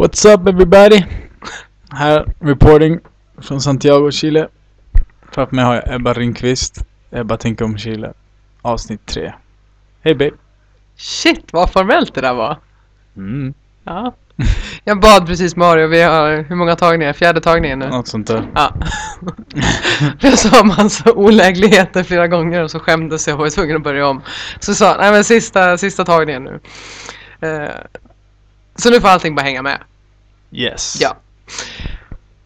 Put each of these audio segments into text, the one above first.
What's up everybody? Här reporting från Santiago, Chile. Framför mig har jag Ebba Ringqvist. Ebba tänker om Chile. Avsnitt 3. Hej babe. Shit vad formellt det där var. Mm, Ja. Jag bad precis Mario, vi har hur många tagningar? Fjärde tagningen nu. något sånt där. Ja. jag sa massa olägligheter flera gånger och så skämdes jag och var tvungen att börja om. Så sa nej men sista, sista tagningen nu. Eh, så nu får allting bara hänga med. Yes. Ja.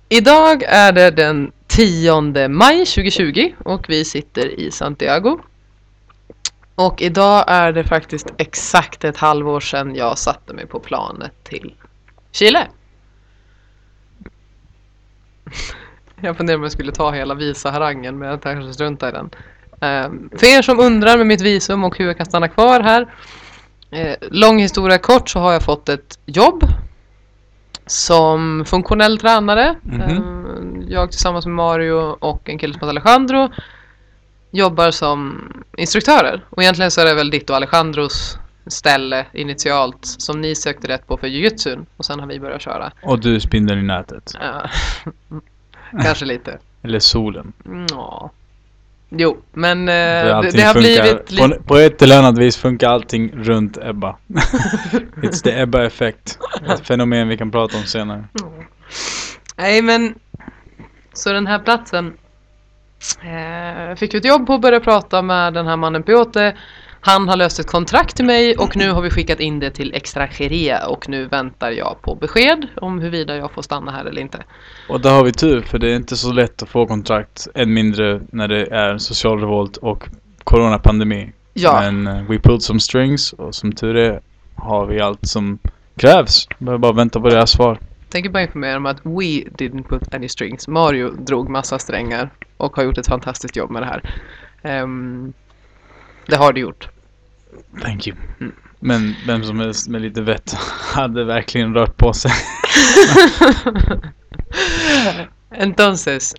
Idag är det den 10 maj 2020 och vi sitter i Santiago. Och idag är det faktiskt exakt ett halvår sedan jag satte mig på planet till Chile. Jag funderar om jag skulle ta hela visa-harangen men jag kanske struntar i den. Ehm, för er som undrar med mitt visum och hur jag kan stanna kvar här. Eh, lång historia kort så har jag fått ett jobb som funktionell tränare. Mhm. Eh, Jag tillsammans med Mario och en kille som heter Alejandro jobbar som instruktörer. Och egentligen så är det väl ditt och Alejandros ställe initialt som ni sökte rätt på för jujutsun och sen har vi börjat köra. Och du spindeln i nätet. Ja. Kanske lite. Eller solen. Ja. Jo, men eh, det, det har blivit lite... på, på ett eller annat vis funkar allting runt Ebba. It's the Ebba effect. Ett fenomen vi kan prata om senare. Nej men Så den här platsen eh, Fick vi ett jobb på och började prata med den här mannen Piote Han har löst ett kontrakt till mig och nu har vi skickat in det till Extranjeria och nu väntar jag på besked om huruvida jag får stanna här eller inte. Och där har vi tur för det är inte så lätt att få kontrakt. Än mindre när det är social revolt och coronapandemi. Ja, Men uh, we pulled some strings och som tur är har vi allt som krävs. Behöver bara vänta på deras svar. tänker bara informera om att we didn't put any strings. Mario drog massa strängar och har gjort ett fantastiskt jobb med det här. Ehm, det har du gjort. Thank you. Mm. Men vem som helst med lite vett hade verkligen rört på sig. Entonces.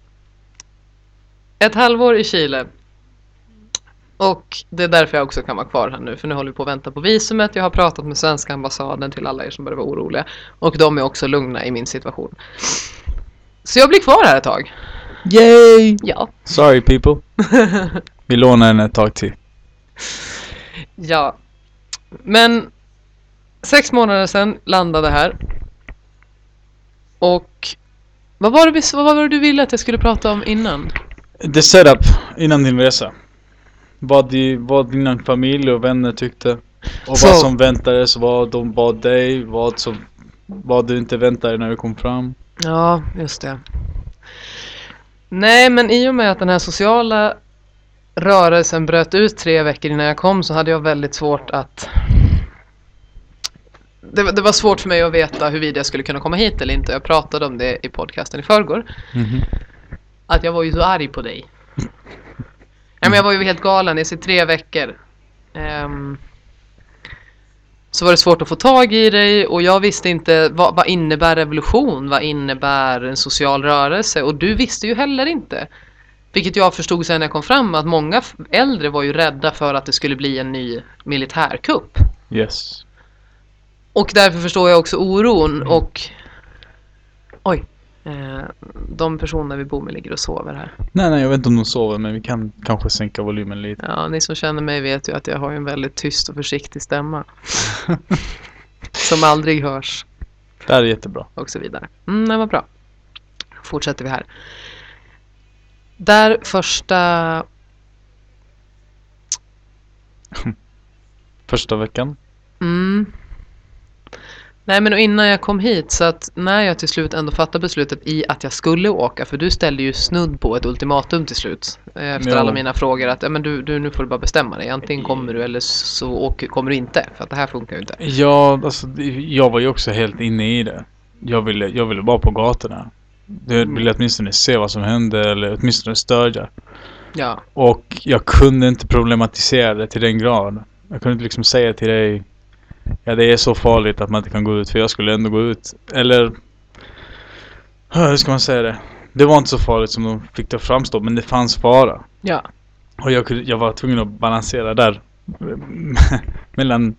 Ett halvår i Chile. Och det är därför jag också kan vara kvar här nu. För nu håller vi på att vänta på visumet. Jag har pratat med svenska ambassaden till alla er som börjar vara oroliga. Och de är också lugna i min situation. Så jag blir kvar här ett tag. Yay! Ja. Sorry people. Vi lånar den ett tag till. Ja. Men sex månader sedan landade här. Och vad var, det vad var det du ville att jag skulle prata om innan? The setup innan din resa. Vad, di, vad dina familj och vänner tyckte. Och Så- vad som väntades, vad de bad dig, vad, som, vad du inte väntade när du kom fram. Ja, just det. Nej, men i och med att den här sociala rörelsen bröt ut tre veckor innan jag kom så hade jag väldigt svårt att... Det, var- det var svårt för mig att veta huruvida jag skulle kunna komma hit eller inte. Jag pratade om det i podcasten i förrgår. Mhm. Att jag var ju så arg på dig. Ja, men jag var ju helt galen. I tre veckor. Ehm, så var det svårt att få tag i dig och jag visste inte vad, vad innebär revolution? Vad innebär en social rörelse? Och du visste ju heller inte. Vilket jag förstod sen när jag kom fram att många äldre var ju rädda för att det skulle bli en ny militärkupp. Yes. Och därför förstår jag också oron och Oj. Eh, de personer vi bor med ligger och sover här. Nej, nej, jag vet inte om de sover men vi kan kanske sänka volymen lite. Ja, ni som känner mig vet ju att jag har en väldigt tyst och försiktig stämma. som aldrig hörs Det här är jättebra. och så vidare. Mm, det var bra. Fortsätter vi här. Där första... Första veckan. Mm. Nej men och innan jag kom hit så att när jag till slut ändå fattade beslutet i att jag skulle åka för du ställde ju snudd på ett ultimatum till slut eh, efter Jo. alla mina frågor att ja, men du, du nu får du bara bestämma dig antingen kommer du eller så åker, kommer du inte för att det här funkar ju inte. Ja, alltså jag var ju också helt inne i det. Jag ville, jag ville vara på gatorna. Jag ville åtminstone se vad som hände eller åtminstone stödja. Ja, Och jag kunde inte problematisera det till den grad. Jag kunde inte liksom säga till dig Ja det är så farligt att man inte kan gå ut för jag skulle ändå gå ut. Eller Hur ska man säga det? Det var inte så farligt som de fick det att framstå men det fanns fara. ja, Och jag, kunde, jag var tvungen att balansera där Mellan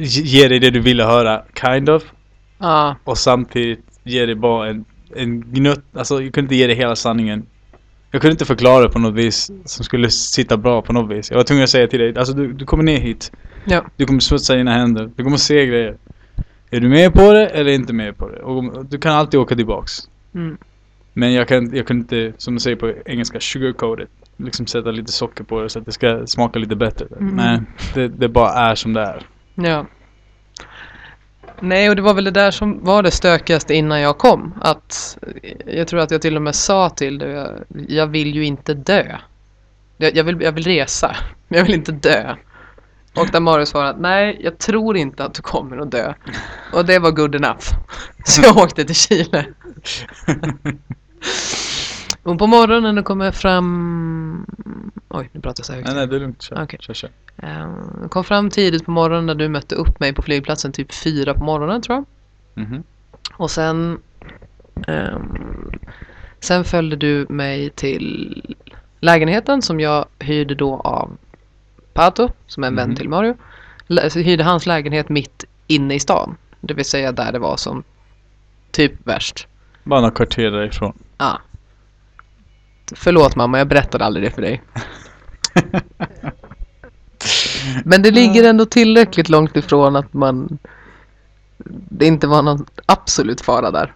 Ge dig det du ville höra, kind of Ja, och samtidigt ge det bara en, en gnutt, alltså jag kunde inte ge det hela sanningen. Jag kunde inte förklara det på något vis som skulle sitta bra på något vis. Jag var tvungen att säga till dig, alltså du, du kommer ner hit. Ja. Du kommer smutsa dina händer, du kommer se grejer. Är du med på det eller inte med på det? Och du kan alltid åka tillbaks. mm. Men jag kan, jag kan inte, som de säger på engelska, sugarcoat it. Liksom sätta lite socker på det så att det ska smaka lite bättre. Mm. Nej, det, det bara är som det är. ja. Nej, och det var väl det där som var det stökigaste innan jag kom. Att jag tror att jag till och med sa till dig, jag, jag vill ju inte dö. Jag, jag, vill, jag vill resa, men jag vill inte dö. Och där Mario svarade, nej, jag tror inte att du kommer att dö. Och det var good enough. Så jag åkte till Chile. Och på morgonen när det kommer fram... Oj, nu pratar jag så högt. Nej, nej, det är lugnt. Kör, Okej. kör, kör. Jag kom fram tidigt på morgonen när du mötte upp mig på flygplatsen typ fyra på morgonen tror jag. Mhm. Och sen ehm, Sen följde du mig till lägenheten som jag hyrde då av Pato som är en vän Mhm. till Mario. Lä- så hyrde hans lägenhet mitt inne i stan. Det vill säga där det var som typ värst. Bara några kvarter därifrån. Ja. Förlåt mamma, jag berättade aldrig det för dig. Men det ligger ändå tillräckligt långt ifrån att man det inte var någon absolut fara där.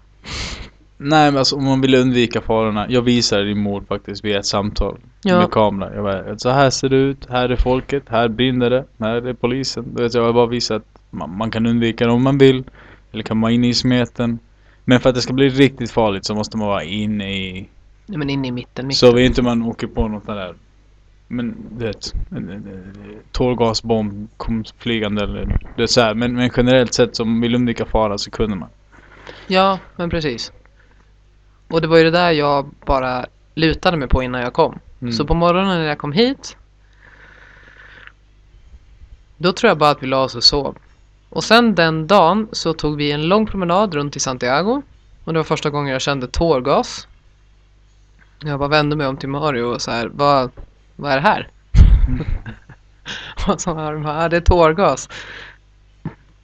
Nej men alltså om man vill undvika farorna. Jag visade din mor faktiskt via ett samtal. Ja. Med kamera. Jag bara, så här ser det ut. Här är folket. Här brinner det. Här är polisen. Du vet, jag har bara visat att man, man kan undvika det om man vill. Eller kan vara inne i smeten. Men för att det ska bli riktigt farligt så måste man vara inne i... Nej, men inne i mitten. mitten. Så vi inte man åker på något där. Men du vet. Tårgasbomb kom flygande eller... Det är så här. Men, men generellt sett så om man vill undvika fara så kunde man. Ja, men precis. Och det var ju det där jag bara lutade mig på innan jag kom. Mm. Så på morgonen när jag kom hit Då tror jag bara att vi la oss och sov. Och sen den dagen så tog vi en lång promenad runt i Santiago. Och det var första gången jag kände tårgas. Jag bara vände mig om till Mario och så här, vad, vad är det här? och så här, bara, "Ja, det är tårgas.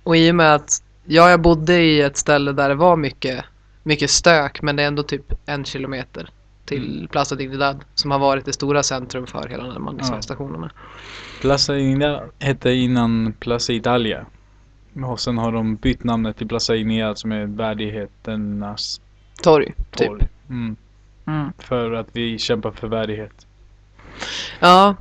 Och i och med att ja, jag bodde i ett ställe där det var mycket, mycket stök men det är ändå typ en kilometer till Plaza Dignidad som har varit det stora centrum för hela här Ja. stationerna. Plaza Italia hette innan Plaza Italia. Och sen har de bytt namnet till Plaza Ignea som är värdigheternas Torg, typ. torg. Mm. Mm. För att vi kämpar för värdighet. Ja.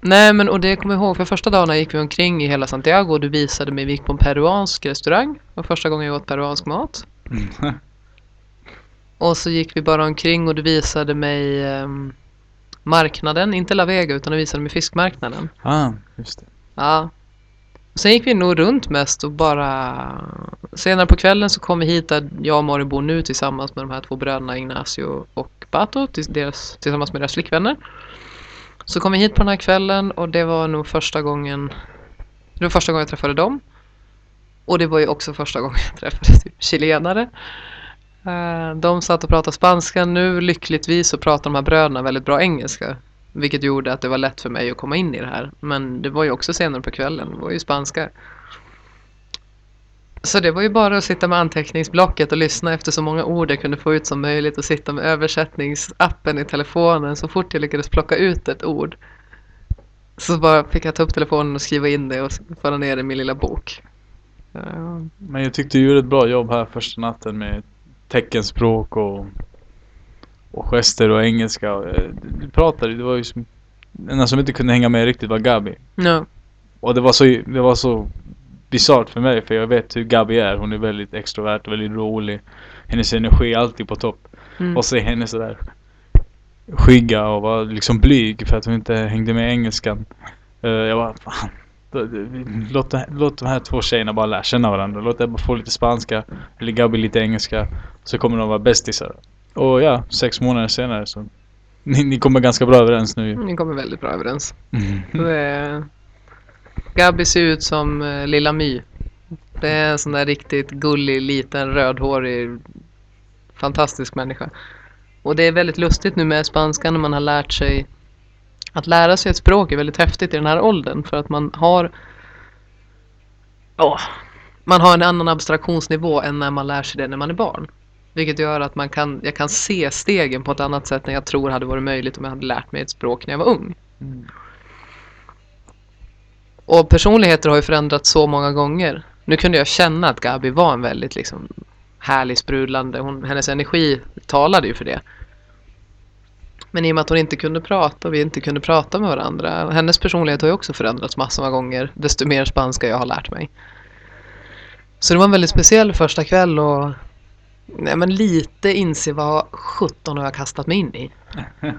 Nej men och det kommer jag ihåg för första dagarna gick vi omkring i hela Santiago och du visade mig, vi gick på en peruansk restaurang. Det var första gången jag åt peruansk mat. Och så gick vi bara omkring och du visade mig ehm, marknaden, inte La Vega utan du visade mig fiskmarknaden. ah, just det. Ja. Sen gick vi nog runt mest och bara Senare på kvällen så kom vi hit där jag och Mario bor nu tillsammans med de här två bröderna Ignacio och Pato deras, tillsammans med deras flickvänner. Så kom vi hit på den här kvällen och det var nog första gången Det var första gången jag träffade dem. Och det var ju också första gången jag träffade typ chilenare. Eh, de satt och pratade spanska. Nu lyckligtvis så pratar de här bröderna väldigt bra engelska. Vilket gjorde att det var lätt för mig att komma in i det här. Men det var ju också senare på kvällen. Det var ju spanska. Så det var ju bara att sitta med anteckningsblocket och lyssna efter så många ord jag kunde få ut som möjligt och sitta med översättningsappen i telefonen så fort jag lyckades plocka ut ett ord. Så bara fick jag ta upp telefonen och skriva in det och föra ner det i min lilla bok. Men jag tyckte du gjorde ett bra jobb här första natten med teckenspråk och, och gester och engelska. Och, eh, Du pratade, det var ju som... Den enda som inte kunde hänga med riktigt var Gabi. Ja, Och det var så, det var så bisarrt för mig för jag vet hur Gabi är. Hon är väldigt extrovert och väldigt rolig. Hennes energi är alltid på topp. mm. Och se henne sådär skygga och vara liksom blyg för att hon inte hängde med engelskan. Eh, jag bara, fan. Låt, låt de här två tjejerna bara lära känna varandra. Låt dem bara få lite spanska. Eller Gabi lite engelska. Så kommer de vara bästisar. Och ja, sex månader senare så. Ni, ni kommer ganska bra överens nu ni kommer väldigt bra överens. Mm. Det är... Gabi ser ut som eh, Lilla My. Det är en sån där riktigt gullig, liten, rödhårig, fantastisk människa. Och det är väldigt lustigt nu med spanskan när man har lärt sig att lära sig ett språk är väldigt häftigt i den här åldern för att man har Åh, man har en annan abstraktionsnivå än när man lär sig det när man är barn. Vilket gör att man kan, jag kan se stegen på ett annat sätt än jag tror hade varit möjligt om jag hade lärt mig ett språk när jag var ung. Mm. Och personligheter har ju förändrats så många gånger. Nu kunde jag känna att Gabi var en väldigt liksom härlig, sprudlande, hon, hennes energi talade ju för det. Men i och med att hon inte kunde prata och vi inte kunde prata med varandra. Hennes personlighet har ju också förändrats massor av gånger. Desto mer spanska jag har lärt mig. Så det var en väldigt speciell första kväll och nej, men lite inse vad 17 har jag kastat mig in i.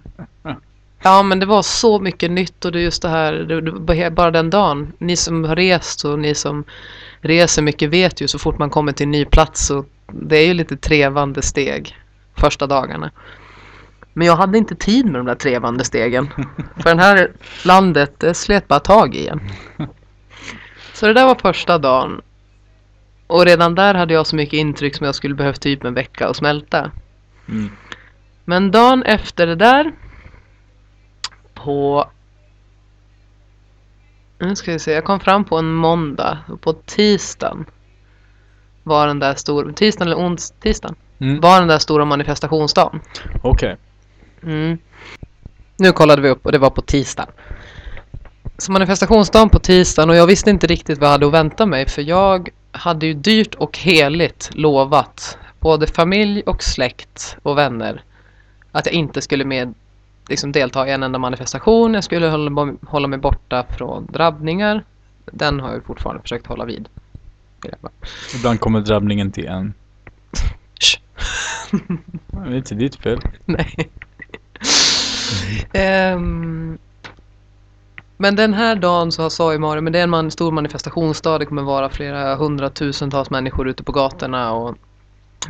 Ja men det var så mycket nytt och det är just det här, det, bara den dagen. Ni som har rest och ni som reser mycket vet ju så fort man kommer till en ny plats så det är ju lite trevande steg första dagarna. Men jag hade inte tid med de där trevande stegen. För det här landet, det slet bara tag i en. Så det där var första dagen. Och redan där hade jag så mycket intryck som jag skulle behövt typ en vecka att smälta. Mm. Men dagen efter det där på nu ska vi se, jag kom fram på en måndag och på tisdagen var den där stora, tisdagen eller ons, tisdagen Mm. var den där stora manifestationsdagen. Okej. Mm. Nu kollade vi upp och det var på tisdagen. Så manifestationsdagen på tisdagen och jag visste inte riktigt vad jag hade att vänta mig för jag hade ju dyrt och heligt lovat både familj och släkt och vänner att jag inte skulle med, liksom delta i en enda manifestation. Jag skulle hålla, hålla mig borta från drabbningar. Den har jag fortfarande försökt hålla vid. Ibland kommer drabbningen till en. Det är inte ditt fel. Nej. Ehm, men den här dagen så sa ju Mario, men det är en man, stor manifestationsdag. Det kommer vara flera hundratusentals människor ute på gatorna och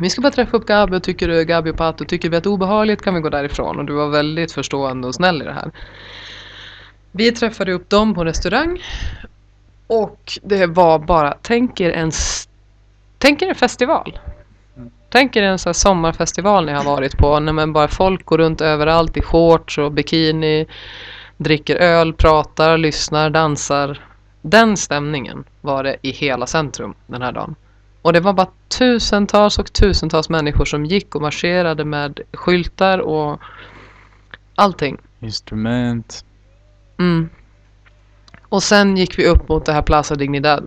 vi ska bara träffa upp Gabi och tycker du Gabi och Pato tycker vi att det är obehagligt kan vi gå därifrån och du var väldigt förstående och snäll i det här. Vi träffade upp dem på en restaurang och det var bara, tänk er en, tänk er en festival. Tänk er en sån här sommarfestival ni har varit på när man bara folk går runt överallt i shorts och bikini, dricker öl, pratar, lyssnar, dansar. Den stämningen var det i hela centrum den här dagen. Och det var bara tusentals och tusentals människor som gick och marscherade med skyltar och allting. Instrument. Mm. Och sen gick vi upp mot det här Plaza Dignidad.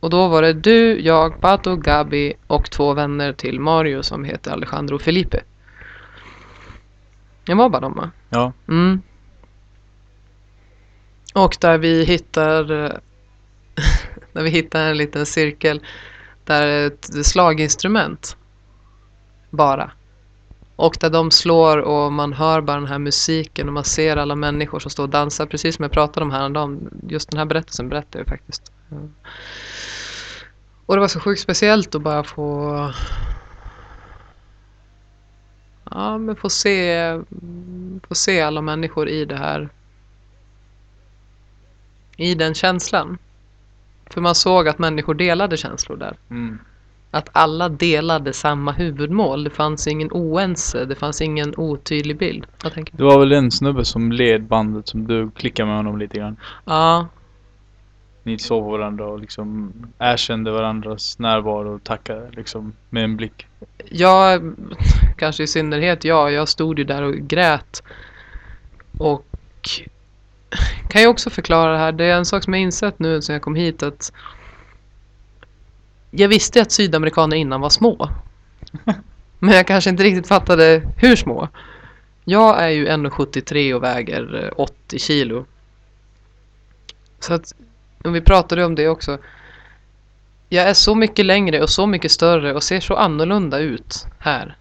Och då var det du, jag, Pato, Gabi och två vänner till Mario som heter Alejandro Felipe. Det var bara de va? Ja. Mm. Och där vi hittar eh, där vi hittar en liten cirkel där är ett slaginstrument bara. Och där de slår och man hör bara den här musiken och man ser alla människor som står och dansar precis som jag pratade om häromdagen. Just den här berättelsen berättar jag faktiskt. Och det var så sjukt speciellt att bara få Ja, men få se, få se alla människor i det här. I den känslan. För man såg att människor delade känslor där. Mm. Att alla delade samma huvudmål. Det fanns ingen oense, det fanns ingen otydlig bild. Vad tänker du? Det var väl en snubbe som led bandet som du klickade med honom lite grann. Ja, Ni såg varandra och liksom erkände varandras närvaro och tackade liksom med en blick. jag, kanske i synnerhet jag, jag stod ju där och grät. Och kan jag också förklara det här. Det är en sak som jag insett nu sen jag kom hit att jag visste att sydamerikaner innan var små. Men jag kanske inte riktigt fattade hur små. Jag är ju 1,73 och väger eh, 80 kilo. Så att, om vi pratade om det också. Jag är så mycket längre och så mycket större och ser så annorlunda ut här.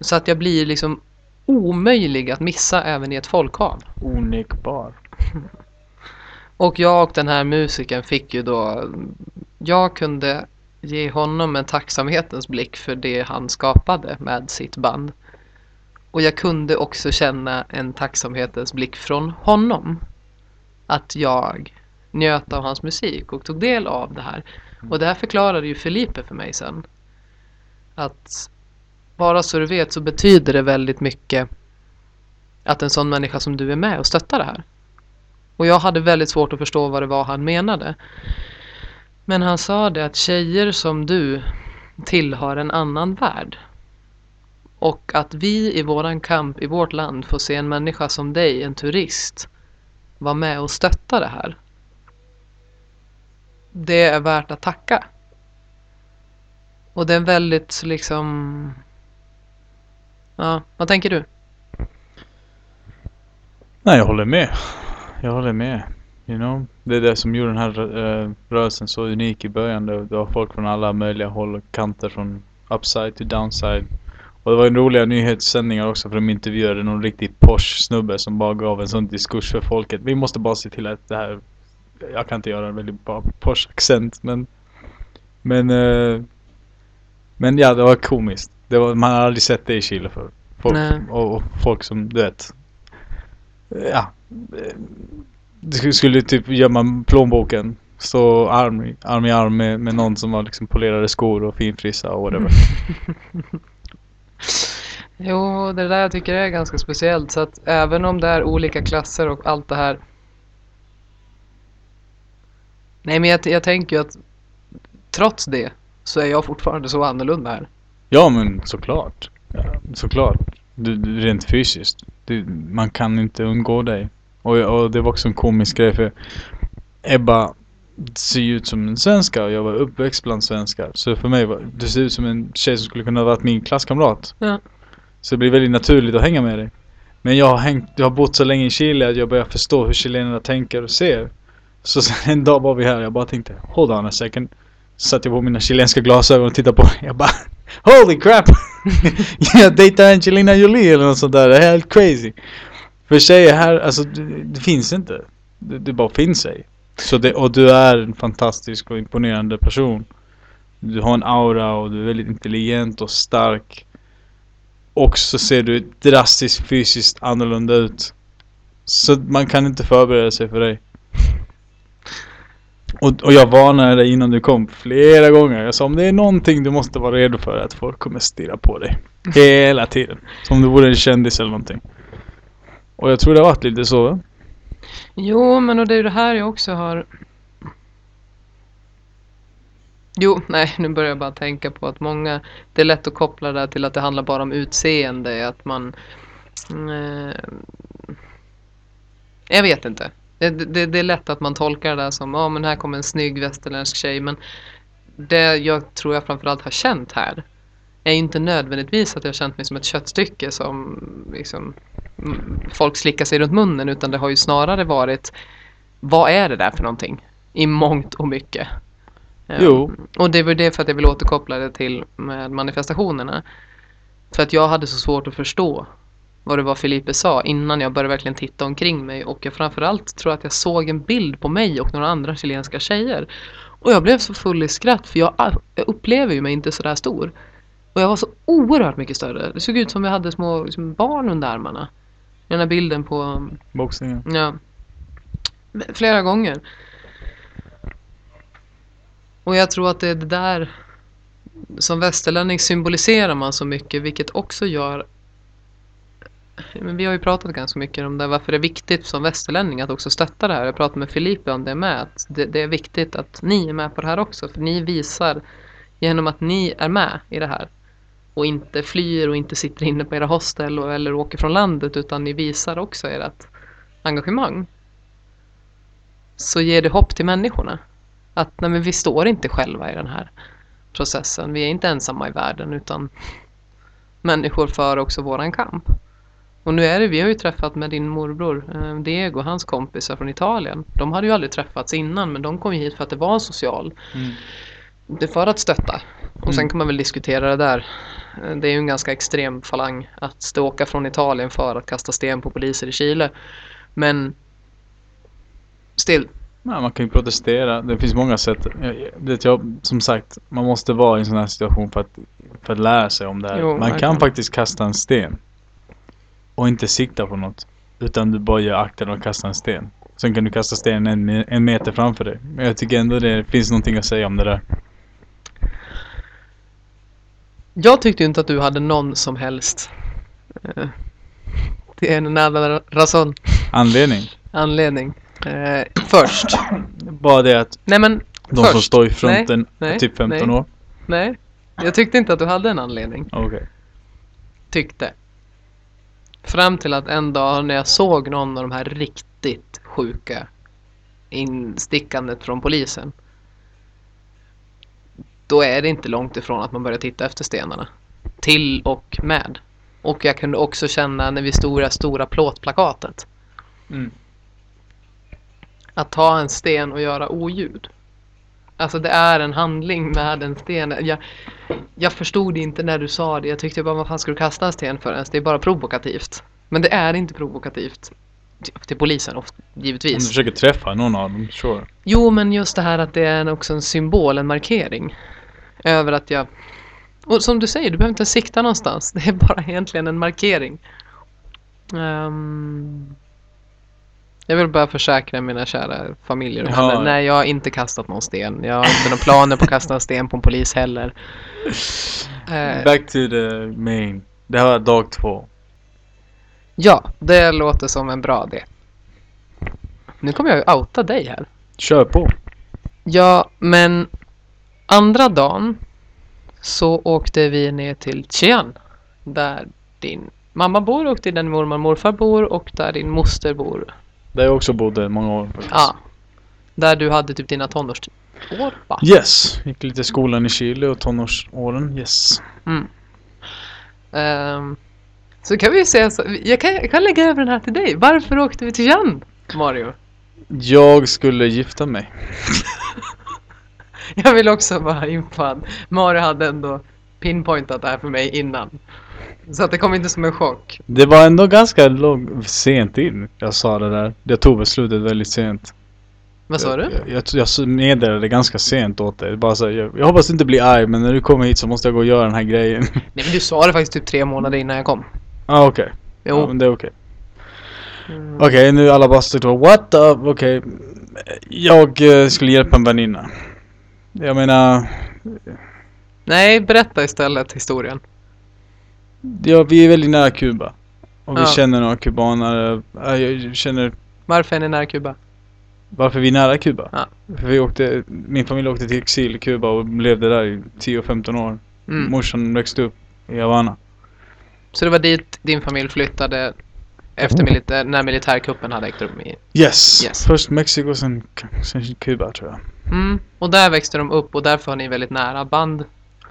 Så att jag blir liksom omöjlig att missa även i ett folkhav. Onikbar. Och jag och den här musikern fick ju då, jag kunde ge honom en tacksamhetens blick för det han skapade med sitt band. Och jag kunde också känna en tacksamhetens blick från honom. Att jag njöt av hans musik och tog del av det här. Och det här förklarade ju Felipe för mig sen. Att bara så du vet så betyder det väldigt mycket att en sån människa som du är med och stöttar det här. Och jag hade väldigt svårt att förstå vad det var han menade. Men han sa det att tjejer som du tillhör en annan värld. Och att vi i våran kamp i vårt land får se en människa som dig, en turist, vara med och stötta det här. Det är värt att tacka. Och det är väldigt liksom... Ja, vad tänker du? Nej, jag håller med. Jag håller med. You know? Det är det som gjorde den här uh, rörelsen så unik i början. Det, var folk från alla möjliga håll och kanter. Från upside till downside. Och det var en roliga nyhetssändningar också för de intervjuade någon riktig Porsche snubbe som bara gav en sån diskurs för folket. Vi måste bara se till att det här... Jag kan inte göra en väldigt bra Porsche accent men... Men... Uh, men ja, det var komiskt. Det var, man har aldrig sett det i Chile för folk, och, och, folk som, du vet. Ja. Det skulle typ gömma plånboken. Stå arm, arm i arm med, med någon som har liksom polerade skor och finfrissa och whatever. jo, det där jag tycker är ganska speciellt. Så att även om det är olika klasser och allt det här. Nej, men jag, jag tänker ju att trots det så är jag fortfarande så annorlunda här. Ja, men såklart. Ja, såklart. Du, rent fysiskt. Du, man kan inte undgå dig. Och, och det var också en komisk grej för Ebba ser ju ut som en svenska och jag var uppväxt bland svenskar. Så för mig var du ser ut som en tjej som skulle kunna varit min klasskamrat. Ja. Så det blir väldigt naturligt att hänga med dig. Men jag har, hängt, jag har bott så länge i Chile att jag börjar förstå hur chilenarna tänker och ser. Så sen en dag var vi här och jag bara tänkte Hold on a second. Satt jag på mina chilenska glasögon och tittade på Jag bara Holy crap! jag dejtar Angelina Jolie eller något sånt där. Det är helt crazy. För tjejer här, alltså det, det finns inte. Det, det, bara finns ej. Så det, och du är en fantastisk och imponerande person. Du har en aura och du är väldigt intelligent och stark. Och så ser du drastiskt fysiskt annorlunda ut. Så man kan inte förbereda sig för dig. Och, och jag varnade dig innan du kom flera gånger. Jag sa om det är någonting du måste vara redo för att folk kommer stirra på dig. Hela tiden. Som om du vore en kändis eller någonting. Och jag tror det har varit lite så. Va? Jo, men och det är det här jag också har... Jo, nej, nu börjar jag bara tänka på att många... Det är lätt att koppla det till att det handlar bara om utseende. Att man... Eh, jag vet inte. Det, det, det, är lätt att man tolkar det där som, ja men här kommer en snygg västerländsk tjej. Men det jag tror jag framförallt har känt här är inte nödvändigtvis att jag har känt mig som ett köttstycke som liksom, folk slickar sig runt munnen. Utan det har ju snarare varit, vad är det där för någonting? I mångt och mycket. Jo. Um, och det var det för att jag vill återkoppla det till med manifestationerna. För att jag hade så svårt att förstå vad det var Filipe sa innan jag började verkligen titta omkring mig och jag framförallt tror att jag såg en bild på mig och några andra chilenska tjejer. Och jag blev så full i skratt för jag, jag upplever ju mig inte sådär stor. Och jag var så oerhört mycket större. Det såg ut som jag hade små liksom, barn under armarna. Den här bilden på... Boxningen. Ja. Flera gånger. Och jag tror att det är det där som västerlänning symboliserar man så mycket vilket också gör men vi har ju pratat ganska mycket om det, varför det är viktigt som västerlänning att också stötta det här. Jag pratade med Filipe om det med, att det, det, är viktigt att ni är med på det här också. För ni visar genom att ni är med i det här och inte flyr och inte sitter inne på era hostel och, eller åker från landet utan ni visar också ert engagemang. Så ger det hopp till människorna. Att nej, men vi står inte själva i den här processen. Vi är inte ensamma i världen utan människor för också våran kamp. Och nu är det, vi har ju träffat med din morbror eh, Diego och hans kompisar från Italien. De hade ju aldrig träffats innan men de kom hit för att det var en social. Mm. Det för att stötta. Och mm. sen kan man väl diskutera det där. Eh, det är ju en ganska extrem falang att åka från Italien för att kasta sten på poliser i Chile. Men still. Ja, man kan ju protestera. Det finns många sätt. Jag, jag, som sagt, man måste vara i en sån här situation för att, för att lära sig om det här. Jo, man kan, kan faktiskt kasta en sten. Och inte sikta på något. Utan du bara gör akten och kastar en sten. Sen kan du kasta stenen en, en meter framför dig. Men jag tycker ändå det finns någonting att säga om det där. Jag tyckte inte att du hade någon som helst eh, Det är en annan rason Anledning? Anledning eh, Först Bara det att Nej men De som Först? står i fronten Nej, är typ 15 nej. år? Nej, jag tyckte inte att du hade en anledning. Okej. Tyckte. Fram till att en dag när jag såg någon av de här riktigt sjuka instickandet från polisen. Då är det inte långt ifrån att man börjar titta efter stenarna. Till och med. Och jag kunde också känna när vi stod i det stora plåtplakatet. Mm. Att ta en sten och göra oljud. Alltså det är en handling med en sten. Jag, jag förstod inte när du sa det. Jag tyckte bara vad fan ska du kasta en sten för ens? Det är bara provokativt. Men det är inte provokativt. Till- Till polisen ofta, Om du givetvis. försöker träffa någon av dem, sure. Jo men just det här att det är också en symbol, en markering. Över att jag... Och som du säger, du behöver inte sikta någonstans. Det är bara egentligen en markering. Ehm, jag vill bara försäkra mina kära familjer Ja. Nej, jag har inte kastat någon sten. Jag har inte några planer på att kasta en sten på en polis heller. Eh, Back to the main. Det här var dag två. ja, det låter som en bra idé. Nu kommer jag ju outa dig här. Kör på. Ja, men andra dagen så åkte vi ner till Chian. Där din mamma bor och där din mormor och morfar bor och där din moster bor. Där jag också bodde många år. faktiskt. Ja. Där du hade typ dina tonårsår va? Yes. Gick lite i skolan i Chile och tonårsåren. Yes. Mm. Ehm, så kan vi säga så. Jag kan, jag kan lägga över den här till dig. Varför åkte vi till Chian, Mario? Jag skulle gifta mig. Jag vill också bara info att Mario hade ändå pinpointat det här för mig innan. Så att det kom inte som en chock. Det var ändå ganska lång, sent in jag sa det där. Jag tog beslutet väldigt sent. Vad sa du? Jag, jag, jag meddelade ganska sent åt dig. Bara så, här, jag, jag hoppas du inte blir arg men när du kommer hit så måste jag gå och göra den här grejen. Nej men du sa det faktiskt typ tre månader innan jag kom. ah, okej. Jo. Ja, men det är okej. Mm. Okej, nu är alla bara står What the? Okej. Jag eh, skulle hjälpa en väninna. Jag menar, Nej, berätta istället historien. Ja, vi är väldigt nära Kuba. Och vi Ja. känner några kubaner. Ja, Jag känner Varför är ni nära Kuba? varför vi är nära Kuba. Ja. För vi åkte, min familj åkte till exil i Kuba och levde där i 10-15 år. Mm. Morsan växte upp i Havana. Så det var dit din familj flyttade efter militär, när militärkuppen hade ägt rum i... Yes! Yes. Först Mexiko, sen, sen Kuba tror jag. Mm. Och där växte de upp och därför har ni väldigt nära band.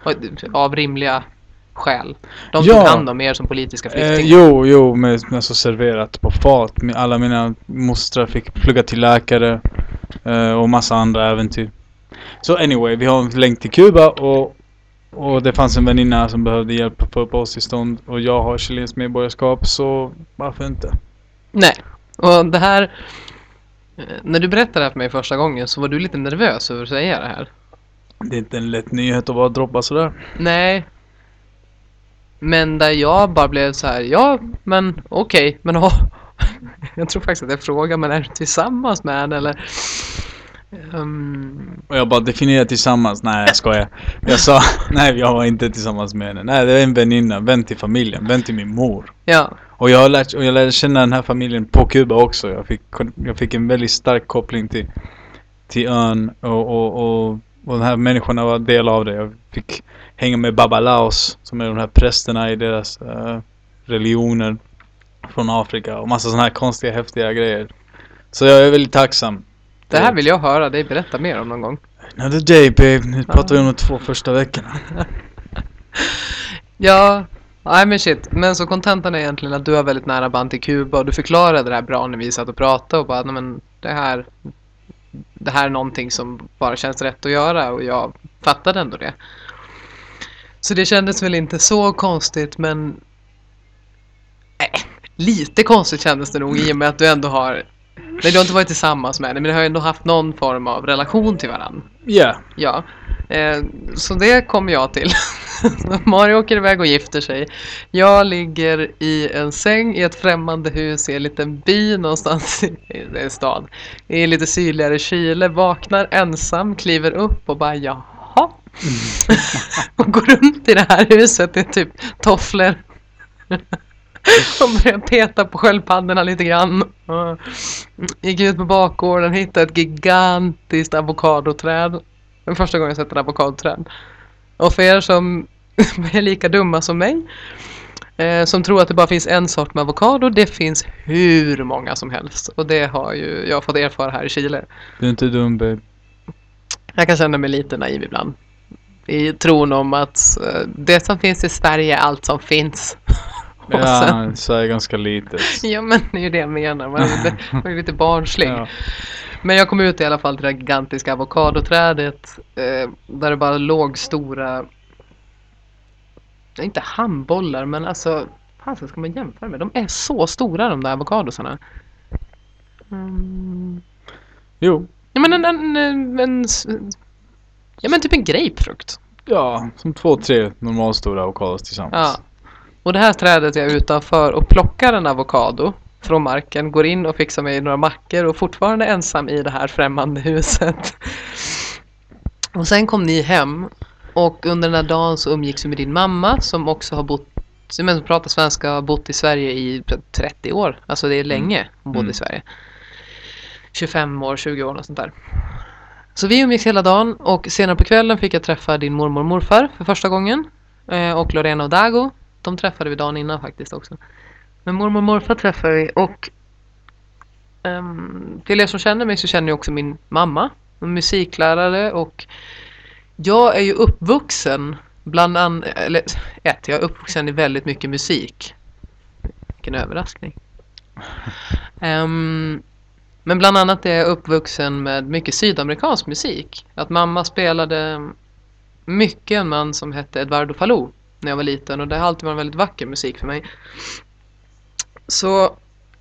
Och- Av rimliga skäl. De Ja. tog hand om er som politiska Eh, flyktingar. jo, jo, med, med så serverat på fat. Alla mina mostrar fick plugga till läkare. Eh, och massa andra äventyr. Så anyway, vi har en länk till Kuba och, och det fanns en väninna som behövde hjälp på uppehållstillstånd. Och jag har chilenskt medborgarskap, så varför inte? Nej. Och det här... eh, När du berättade det här för mig första gången så var du lite nervös över att säga det här. Det är inte en lätt nyhet att bara droppa sådär. Nej. Men där jag bara blev så här, ja men okej, men åh. Jag tror faktiskt att jag frågade, men är du tillsammans med henne eller? Ehm, Och jag bara definierar tillsammans. Nej jag skojar. Jag sa, nej jag var inte tillsammans med henne. Nej det är en väninna, vän till familjen, vän till min mor. ja, Och jag, lärt, och jag lärde känna den här familjen på Kuba också. Jag fick, jag fick en väldigt stark koppling till, till ön och, och, och, och de här människorna var del av det. Jag fick hänga med babalaos som är de här prästerna i deras eh, religioner från Afrika och massa sådana här konstiga häftiga grejer. Så jag är väldigt tacksam. det här vill jag höra dig berätta mer om någon gång. Another day babe, nu pratar vi om de två första veckorna. Ja, nej men shit. Men så kontentan är egentligen att du har väldigt nära band till Kuba och du förklarade det här bra när vi satt och pratade och bara, nej men det här det här är någonting som bara känns rätt att göra och jag fattade ändå det. Så det kändes väl inte så konstigt men äh, lite konstigt kändes det nog i och med att du ändå har Nej, du har inte varit tillsammans med henne men du har ändå haft någon form av relation till varandra. Ja, Ja, eh, så det kommer jag till. Mario åker iväg och gifter sig. Jag ligger i en säng i ett främmande hus i en liten by någonstans i en stad. I lite sydligare Chile, vaknar ensam, kliver upp och bara jaha. och går runt i det här huset i typ tofflor. och börjar peta på sköldpaddorna lite grann. Och gick ut på bakgården, hittade ett gigantiskt avokadoträd. Det var första gången jag sett ett avokadoträd. Och för er som är lika dumma som mig, eh, som tror att det bara finns en sort med avokado, det finns hur många som helst. Och det har ju jag fått erfara här i Chile. Du är inte dum babe. Jag kan känna mig lite naiv ibland. I tron om att eh, det som finns i Sverige är allt som finns. Ja, så är ganska litet. Ja men det är ju det jag menar, man är lite, man är lite barnslig. Ja. Men jag kom ut i alla fall till det gigantiska avokadoträdet eh, där det bara låg stora, inte handbollar men alltså, fan ska man jämföra med? De är så stora de där avokadosarna. Mm. Jo. Ja men en, en, en, en, ja men typ en grapefrukt. Ja, som två, tre normalstora avokados tillsammans. Ja. Och det här trädet är jag utanför och plockar en avokado från marken, går in och fixar mig några mackor och fortfarande ensam i det här främmande huset. Och sen kom ni hem och under den här dagen så umgicks vi med din mamma som också har bott, som ändå pratar svenska har bott i Sverige i 30 år. Alltså det är länge hon bodde Mm. i Sverige. 25 år, 20 år och sånt där. Så vi umgicks hela dagen och senare på kvällen fick jag träffa din mormor och morfar för första gången. Eh, och Lorena och Dago. De träffade vi dagen innan faktiskt också. Men mormor och morfar träffade vi och ehm, till er som känner mig så känner jag också min mamma. Musiklärare och jag är ju uppvuxen bland annat, eller ett, jag är uppvuxen i väldigt mycket musik. Vilken överraskning. Ehm, men bland annat är jag uppvuxen med mycket sydamerikansk musik. Att mamma spelade mycket en man som hette Eduardo Falou när jag var liten och det har alltid varit väldigt vacker musik för mig. Så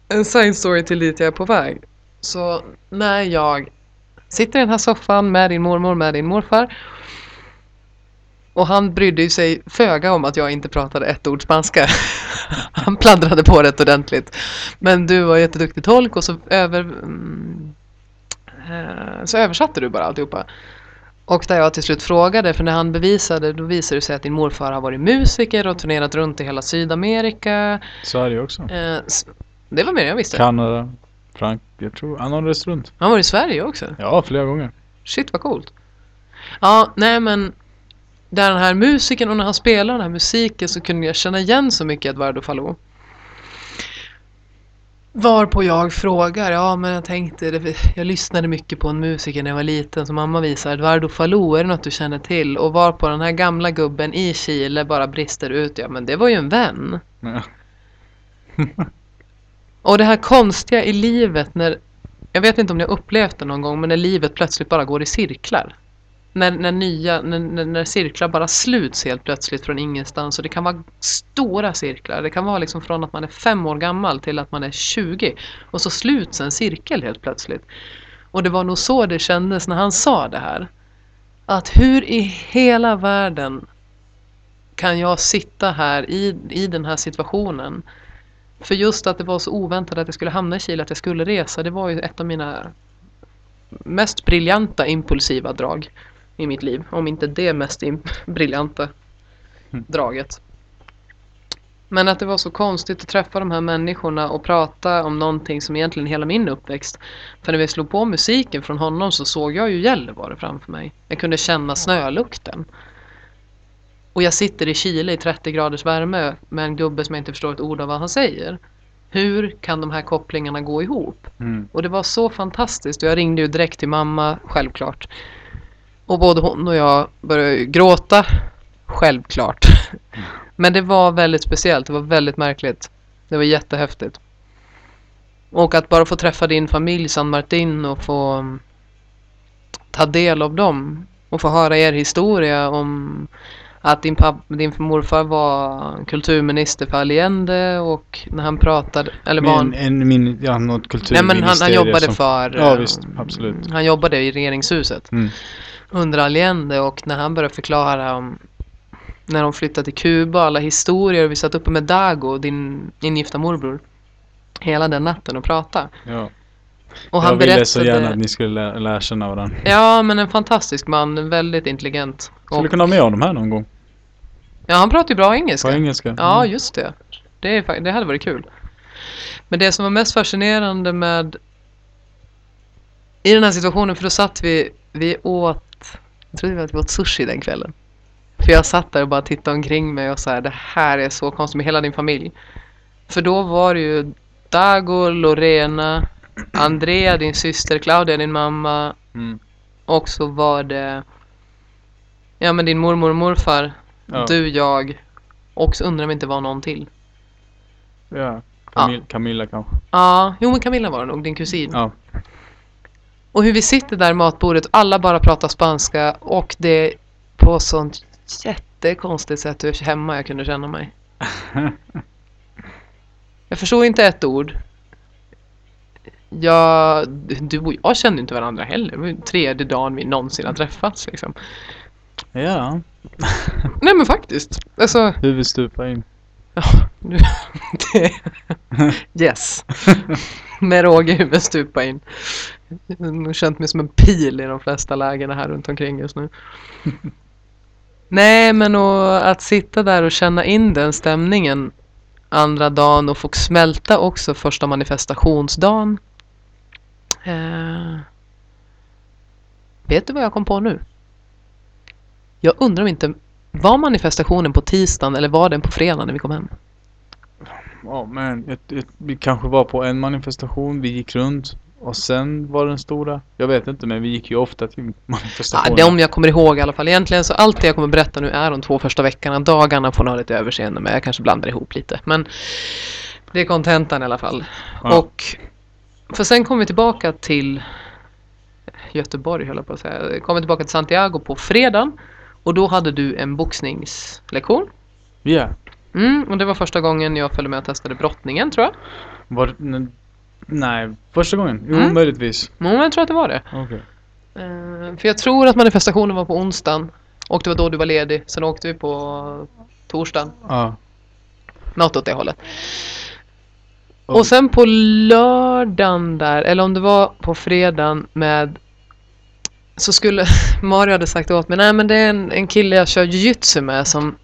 en side story till dit jag är på väg. Så när jag sitter i den här soffan med din mormor med din morfar och han brydde sig föga om att jag inte pratade ett ord spanska. Han pladdrade på rätt ordentligt. Men du var jätteduktig tolk och så, över, mm, eh, så översatte du bara alltihopa. Och där jag till slut frågade, för när han bevisade, då visade det sig att din morfar har varit musiker och turnerat runt i hela Sydamerika. Sverige också. Eh, det var mer än jag visste. Kanada, Frank, jag tror han har rest runt. Han var i Sverige också. Ja, flera gånger. Shit vad coolt. Ja, nej men där den här musiken och när han spelade den här musiken så kunde jag känna igen så mycket Eduardo Falou. Varpå jag frågar, ja men jag tänkte, jag lyssnade mycket på en musiker när jag var liten som mamma visade, Eduardo Falou, är det något du känner till? Och varpå den här gamla gubben i Chile bara brister ut, ja men det var ju en vän. Ja. Och det här konstiga i livet när, jag vet inte om ni har upplevt det någon gång, men när livet plötsligt bara går i cirklar. När, när nya, när, när, cirklar bara sluts helt plötsligt från ingenstans och det kan vara stora cirklar. Det kan vara liksom från att man är fem år gammal till att man är 20 och så sluts en cirkel helt plötsligt. Och det var nog så det kändes när han sa det här. Att hur i hela världen kan jag sitta här i, i den här situationen för just att det var så oväntat att jag skulle hamna i Chile, att jag skulle resa, det var ju ett av mina mest briljanta impulsiva drag i mitt liv. Om inte det mest briljanta Mm. draget. Men att det var så konstigt att träffa de här människorna och prata om någonting som egentligen hela min uppväxt. För när vi slog på musiken från honom så såg jag ju Gällivare framför mig. Jag kunde känna snölukten. Och jag sitter i Chile i 30 graders värme med en gubbe som jag inte förstår ett ord av vad han säger. Hur kan de här kopplingarna gå ihop? Mm. Och det var så fantastiskt och jag ringde ju direkt till mamma, självklart. Och både hon och jag började gråta, självklart. Men det var väldigt speciellt, det var väldigt märkligt. Det var jättehäftigt. Och att bara få träffa din familj San Martin och få mm, ta del av dem och få höra er historia om att din, papp, din morfar var kulturminister för Allende och när han pratade, eller var han, en, min, ja, något Nej kulturministerium men han, han jobbade som, för... Ja, visst, absolut. Han jobbade i regeringshuset Mm. Under Allende och när han började förklara om när de flyttade till Kuba, alla historier. Vi satt uppe med Dago, din ingifta morbror, hela den natten och pratade. Ja. Och han jag ville berättade... så gärna att ni skulle lä- lära känna varandra. Ja, men en fantastisk man, väldigt intelligent. Skulle Och, kunna ha med honom här någon gång. ja, han pratar ju bra På engelska. engelska. Ja, Mm. just det. Det, är, det hade varit kul. Men det som var mest fascinerande med i den här situationen, för då satt vi, vi åt, jag trodde att vi åt sushi den kvällen. För jag satt där och bara tittade omkring mig och så här, det här är så konstigt med hela din familj. För då var det ju Dago, Lorena, Andrea, din syster, Claudia, din mamma Mm. och så var det Ja men din mormor och morfar, Ja. du, jag och så undrar om det inte var någon till. Ja. Camilla, Camilla kanske. Ja, jo men Camilla var det nog, din kusin. Ja. Och hur vi sitter där matbordet, alla bara pratar spanska och det på sånt jättekonstigt sätt hur hemma jag kunde känna mig. Jag förstod inte ett ord. Jag, du och jag kände inte varandra heller. Det var ju tredje dagen vi någonsin har träffats liksom. ja. Nej men faktiskt. Alltså, Huvudstupa in. Ja, nu, det, yes. Med råge huvudet stupa in. Jag har nog känt mig som en pil i de flesta lägena här runt omkring just nu. Nej, men och att sitta där och känna in den stämningen andra dagen och få smälta också första manifestationsdagen. Eh, vet du vad jag kom på nu? Jag undrar om inte var manifestationen på tisdagen eller var den på fredagen när vi kom hem? Ja men vi kanske var på en manifestation, vi gick runt och sen var den stora. Jag vet inte men vi gick ju ofta till Ja, manifestationer. det om jag kommer ihåg i alla fall. Egentligen så allt det jag kommer berätta nu är de två första veckorna. Dagarna får ni ha lite överseende med. Jag kanske blandar ihop lite. Men det är kontentan i alla fall. Ja. Och för sen kom vi tillbaka till Göteborg höll jag på att säga. Kom vi tillbaka till Santiago på fredagen. Och då hade du en boxningslektion. Ja. Mm, och det var första gången jag följde med och testade brottningen tror jag. Var, nej, första gången? Jo, Mm. möjligtvis. Mm, jag tror att det var det. Okej. Eh, för jag tror att manifestationen var på onsdagen. Och det var då du var ledig. Sen åkte vi på torsdagen. Ja. Något åt det hållet. Och- Och sen på lördagen där, eller om det var på fredagen med så skulle Mario hade sagt åt mig, nej men det är en, en kille jag kör jujutsu med som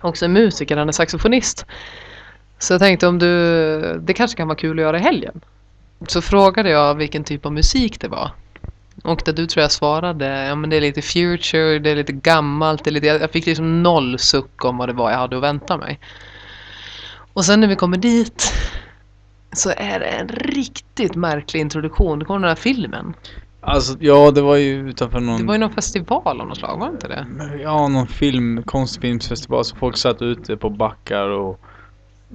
också är musiker, han är saxofonist. Så jag tänkte om du, det kanske kan vara kul att göra i helgen. Så frågade jag vilken typ av musik det var. Och där du tror jag svarade, ja men det är lite future, det är lite gammalt, det är lite, jag fick liksom noll suck om vad det var jag hade att vänta mig. Och sen när vi kommer dit så är det en riktigt märklig introduktion. Det kommer den här filmen. Alltså, ja det var ju utanför någon... Det var ju någon festival av något slag, var det inte det? Ja, någon film, konstfilmsfestival så folk satt ute på backar och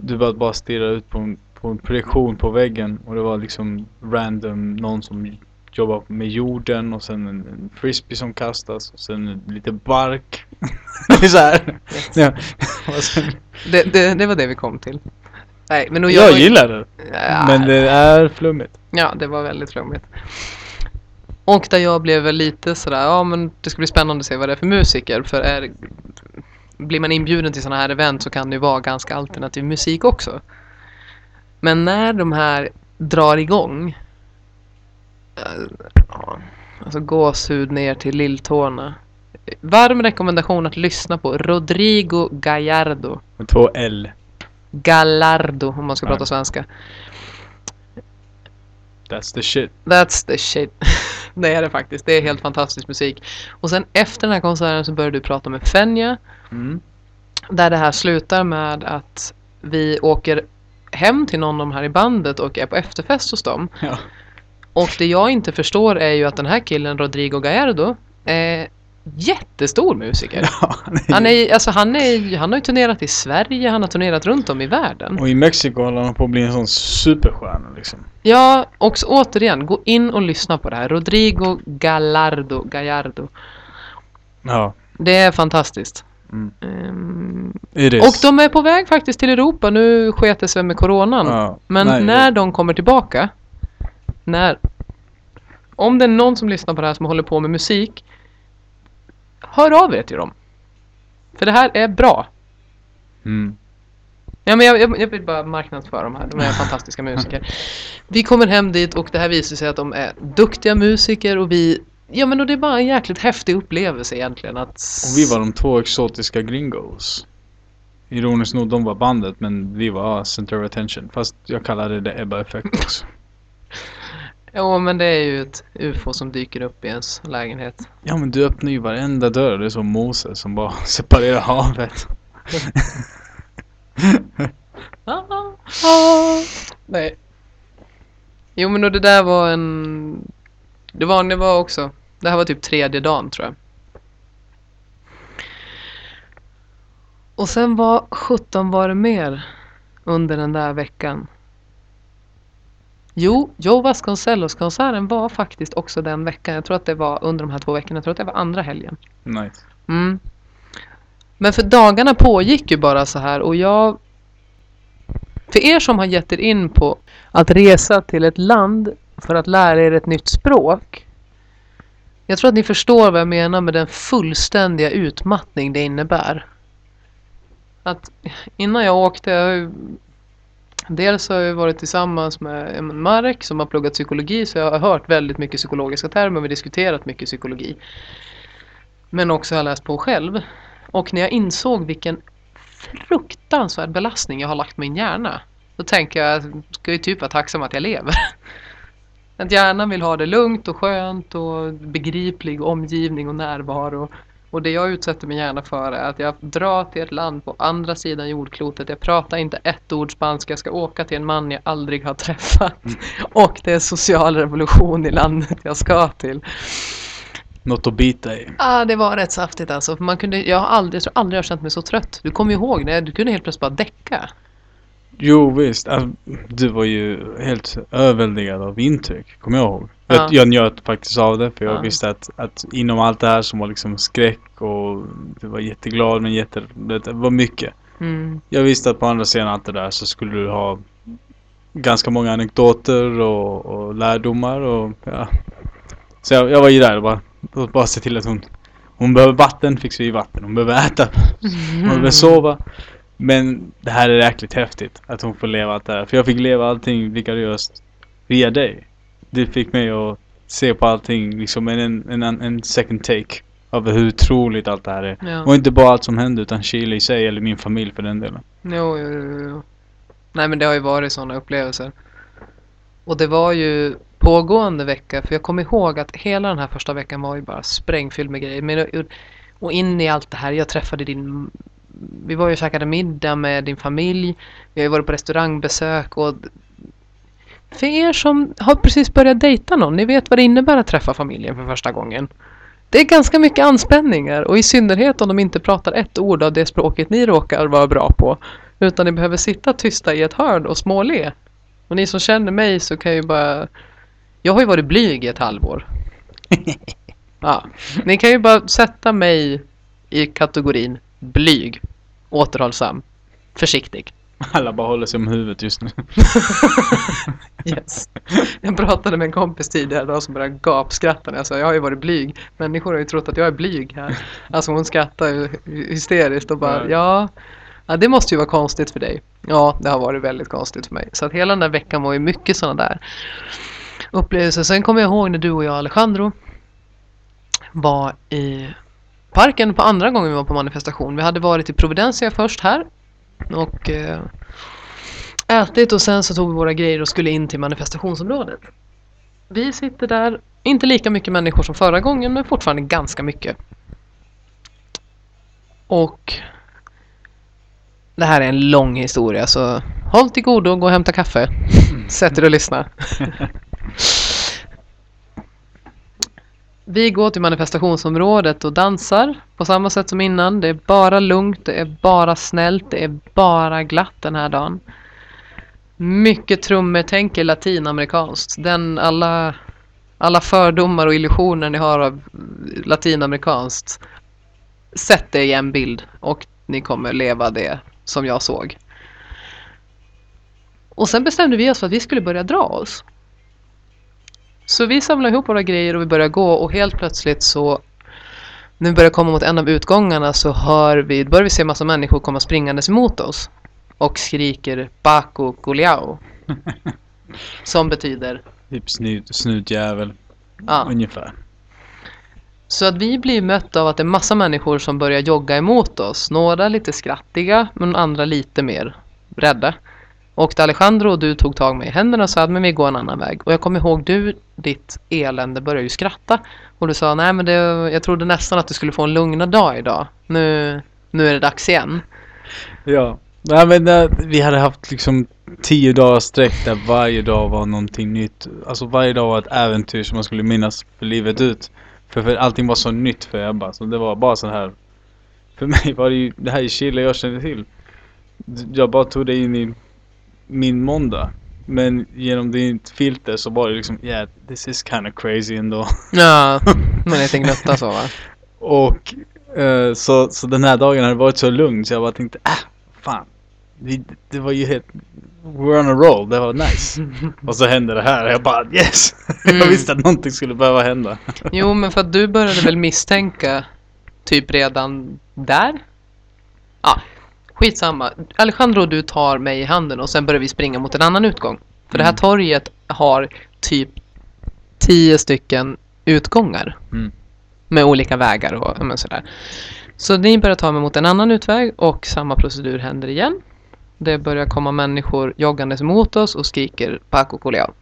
du bara, bara stirrade ut på en, på en projektion på väggen och det var liksom random, någon som jobbar med jorden och sen en, en frisbee som kastas och sen lite bark. det är så här. Ja. Det, det, det var det vi kom till. Nej, men jag var- gillar det, Ja, men det är flummigt. Ja, det var väldigt flummigt. Och där jag blev väl lite sådär, ja men det ska bli spännande att se vad det är för musiker. För är, blir man inbjuden till sådana här event så kan det ju vara ganska alternativ musik också. Men när de här drar igång, eh, alltså gåshud ner till lilltårna. Varm rekommendation att lyssna på Rodrigo Gallardo. Två L. Gallardo om man ska Ja. prata svenska. That's the shit. That's the shit. det är det faktiskt. Det är helt fantastisk musik. Och sen efter den här konserten så börjar du prata med Fenja. Mm. Där det här slutar med att vi åker hem till någon av de här i bandet och är på efterfest hos dem. Ja. Och det jag inte förstår är ju att den här killen, Rodrigo Gallardo, är jättestor musiker. Ja, Han, är, alltså han, är, han har ju turnerat i Sverige, han har turnerat runt om i världen. Och i Mexiko håller han på att bli en sån superstjärna liksom. Ja, och så återigen, gå in och lyssna på det här. Rodrigo Gallardo, Gallardo. Ja. Det är fantastiskt. Mm. Is. och de är på väg faktiskt till Europa. Nu sket det sig med coronan. Ja. Men Nej, när de kommer tillbaka, när... Om det är någon som lyssnar på det här som håller på med musik, hör av er till dem. För det här är bra. Mm. Ja, men jag, jag, jag vill bara marknadsföra de här. De är fantastiska musiker. Vi kommer hem dit och det här visar sig att de är duktiga musiker och vi... Ja men och det är bara en jäkligt häftig upplevelse egentligen att... Och vi var de två exotiska gringos. ironiskt nog, de var bandet men vi var center of attention. Fast jag kallade det Ebba effekt också. Jo, men det är ju ett UFO som dyker upp i ens lägenhet. Ja men du öppnar ju varenda dörr. Det är som Moses som bara separerar havet. Nej. Jo, men och det där var en... Det vanliga var också... Det här var typ tredje dagen tror jag. Och sen var 17 var det mer under den där veckan. Jo, Joe Vasconcelos-konserten var faktiskt också den veckan. Jag tror att det var under de här två veckorna. Jag tror att det var andra helgen. Nice. Mm. Men för dagarna pågick ju bara så här och jag... För er som har gett er in på att resa till ett land för att lära er ett nytt språk. Jag tror att ni förstår vad jag menar med den fullständiga utmattning det innebär. Att innan jag åkte, jag har ju, dels har jag varit tillsammans med Marek som har pluggat psykologi så jag har hört väldigt mycket psykologiska termer, vi har diskuterat mycket psykologi. Men också har läst på själv. Och när jag insåg vilken fruktansvärd belastning jag har lagt min hjärna. Då tänker jag, jag ska ju typ vara tacksam att jag lever. Att hjärnan vill ha det lugnt och skönt och begriplig omgivning och närvaro. Och det jag utsätter min hjärna för är att jag drar till ett land på andra sidan jordklotet. Jag pratar inte ett ord spanska. Jag ska åka till en man jag aldrig har träffat. Och det är social revolution i landet jag ska till. Något att bita i. Ja, ah, det var rätt saftigt alltså. Man kunde, jag har aldrig, jag tror aldrig jag har känt mig så trött. Du kommer ihåg det. Du kunde helt plötsligt bara däcka. Jo visst, Alltså, du var ju helt överväldigad av intryck, kommer jag ihåg. Ja. Jag, jag njöt faktiskt av det för jag Ja. visste att, att inom allt det här som var liksom skräck och du var jätteglad men jätte, det var mycket. Mm. Jag visste att på andra sidan allt det där så skulle du ha ganska många anekdoter och, och lärdomar och ja. Så jag, jag var ju där och bara, och bara se till att hon Hon behöver vatten, fixar vi vatten. Hon behöver äta, hon behöver sova. Men det här är jäkligt häftigt att hon får leva allt det här. För jag fick leva allting vicariöst via dig. Det fick mig att se på allting liksom en, en, en, en second take. Av hur otroligt allt det här är. Ja. Och inte bara allt som hände utan Chile i sig eller min familj för den delen. Jo, jo, jo, jo. Nej men det har ju varit sådana upplevelser. Och det var ju pågående vecka för jag kommer ihåg att hela den här första veckan var ju bara sprängfylld med grejer. Men, och in i allt det här, jag träffade din... Vi var ju och käkade middag med din familj. Vi har ju varit på restaurangbesök och... För er som har precis börjat dejta någon, ni vet vad det innebär att träffa familjen för första gången. Det är ganska mycket anspänningar och i synnerhet om de inte pratar ett ord av det språket ni råkar vara bra på. Utan ni behöver sitta tysta i ett hörn och småle. Och ni som känner mig så kan ju bara... Jag har ju varit blyg i ett halvår. Ja. Ni kan ju bara sätta mig i kategorin blyg, återhållsam, försiktig. Alla bara håller sig om huvudet just nu. Yes. Jag pratade med en kompis tidigare idag som började gapskratta när jag sa jag har ju varit blyg. Människor har ju trott att jag är blyg här. Alltså hon skrattar ju hysteriskt och bara Ja. ja, det måste ju vara konstigt för dig. Ja, det har varit väldigt konstigt för mig. Så att hela den där veckan var ju mycket sådana där upplevelser. Sen kommer jag ihåg när du och jag Alejandro var i parken på andra gången vi var på manifestation. Vi hade varit i Providencia först här och eh, ätit och sen så tog vi våra grejer och skulle in till manifestationsområdet. Vi sitter där, inte lika mycket människor som förra gången men fortfarande ganska mycket. Och det här är en lång historia så håll till godo och gå och hämta kaffe. Sätt er och lyssna. Vi går till manifestationsområdet och dansar på samma sätt som innan. Det är bara lugnt, det är bara snällt, det är bara glatt den här dagen. Mycket trummor, tänk er latinamerikanskt. Den alla, alla fördomar och illusioner ni har av latinamerikanskt. Sätt det i en bild och ni kommer leva det som jag såg. Och sen bestämde vi oss för att vi skulle börja dra oss. Så vi samlade ihop våra grejer och vi började gå och helt plötsligt så när vi börjar komma mot en av utgångarna så hör vi, börjar vi se massa människor komma springandes emot oss och skriker Baco Goliao. Som betyder typ snut, snutjävel. ja, Ungefär. Så att vi blir mötta av att det är massa människor som börjar jogga emot oss. Några lite skrattiga, men andra lite mer rädda. Och där Alejandro och du tog tag mig i händerna och sa att men vi går en annan väg. Och jag kommer ihåg du, ditt elände, började ju skratta. Och du sa nej men det, jag trodde nästan att du skulle få en lugnare dag idag. Nu, nu är det dags igen. Ja. Nej men eh, vi hade haft liksom tio dagar sträck där varje dag var någonting nytt. Alltså varje dag var ett äventyr som man skulle minnas för livet ut. För, för allting var så nytt för Ebba. Så det var bara så här. För mig var det ju, det här är Chile jag kände till. Jag bara tog det in i min måndag. Men genom ditt filter så var det liksom, yeah, this is kind of crazy ändå. Ja, men lite gnutta så va? Och eh, så, så den här dagen hade varit så lugn så jag bara tänkte, äh, fan. Vi, det var ju helt, we're on a roll, det var nice. och så hände det här och jag bara yes! jag Mm. visste att någonting skulle behöva hända. Jo, men för att du började väl misstänka typ redan där? Ja, skitsamma. Alejandro och du tar mig i handen och sen börjar vi springa mot en annan utgång. För det här Mm. torget har typ tio stycken utgångar. Mm. Med olika vägar och men sådär. Så ni börjar ta mig mot en annan utväg och samma procedur händer igen. Det börjar komma människor joggandes mot oss och skriker Paco Coleao.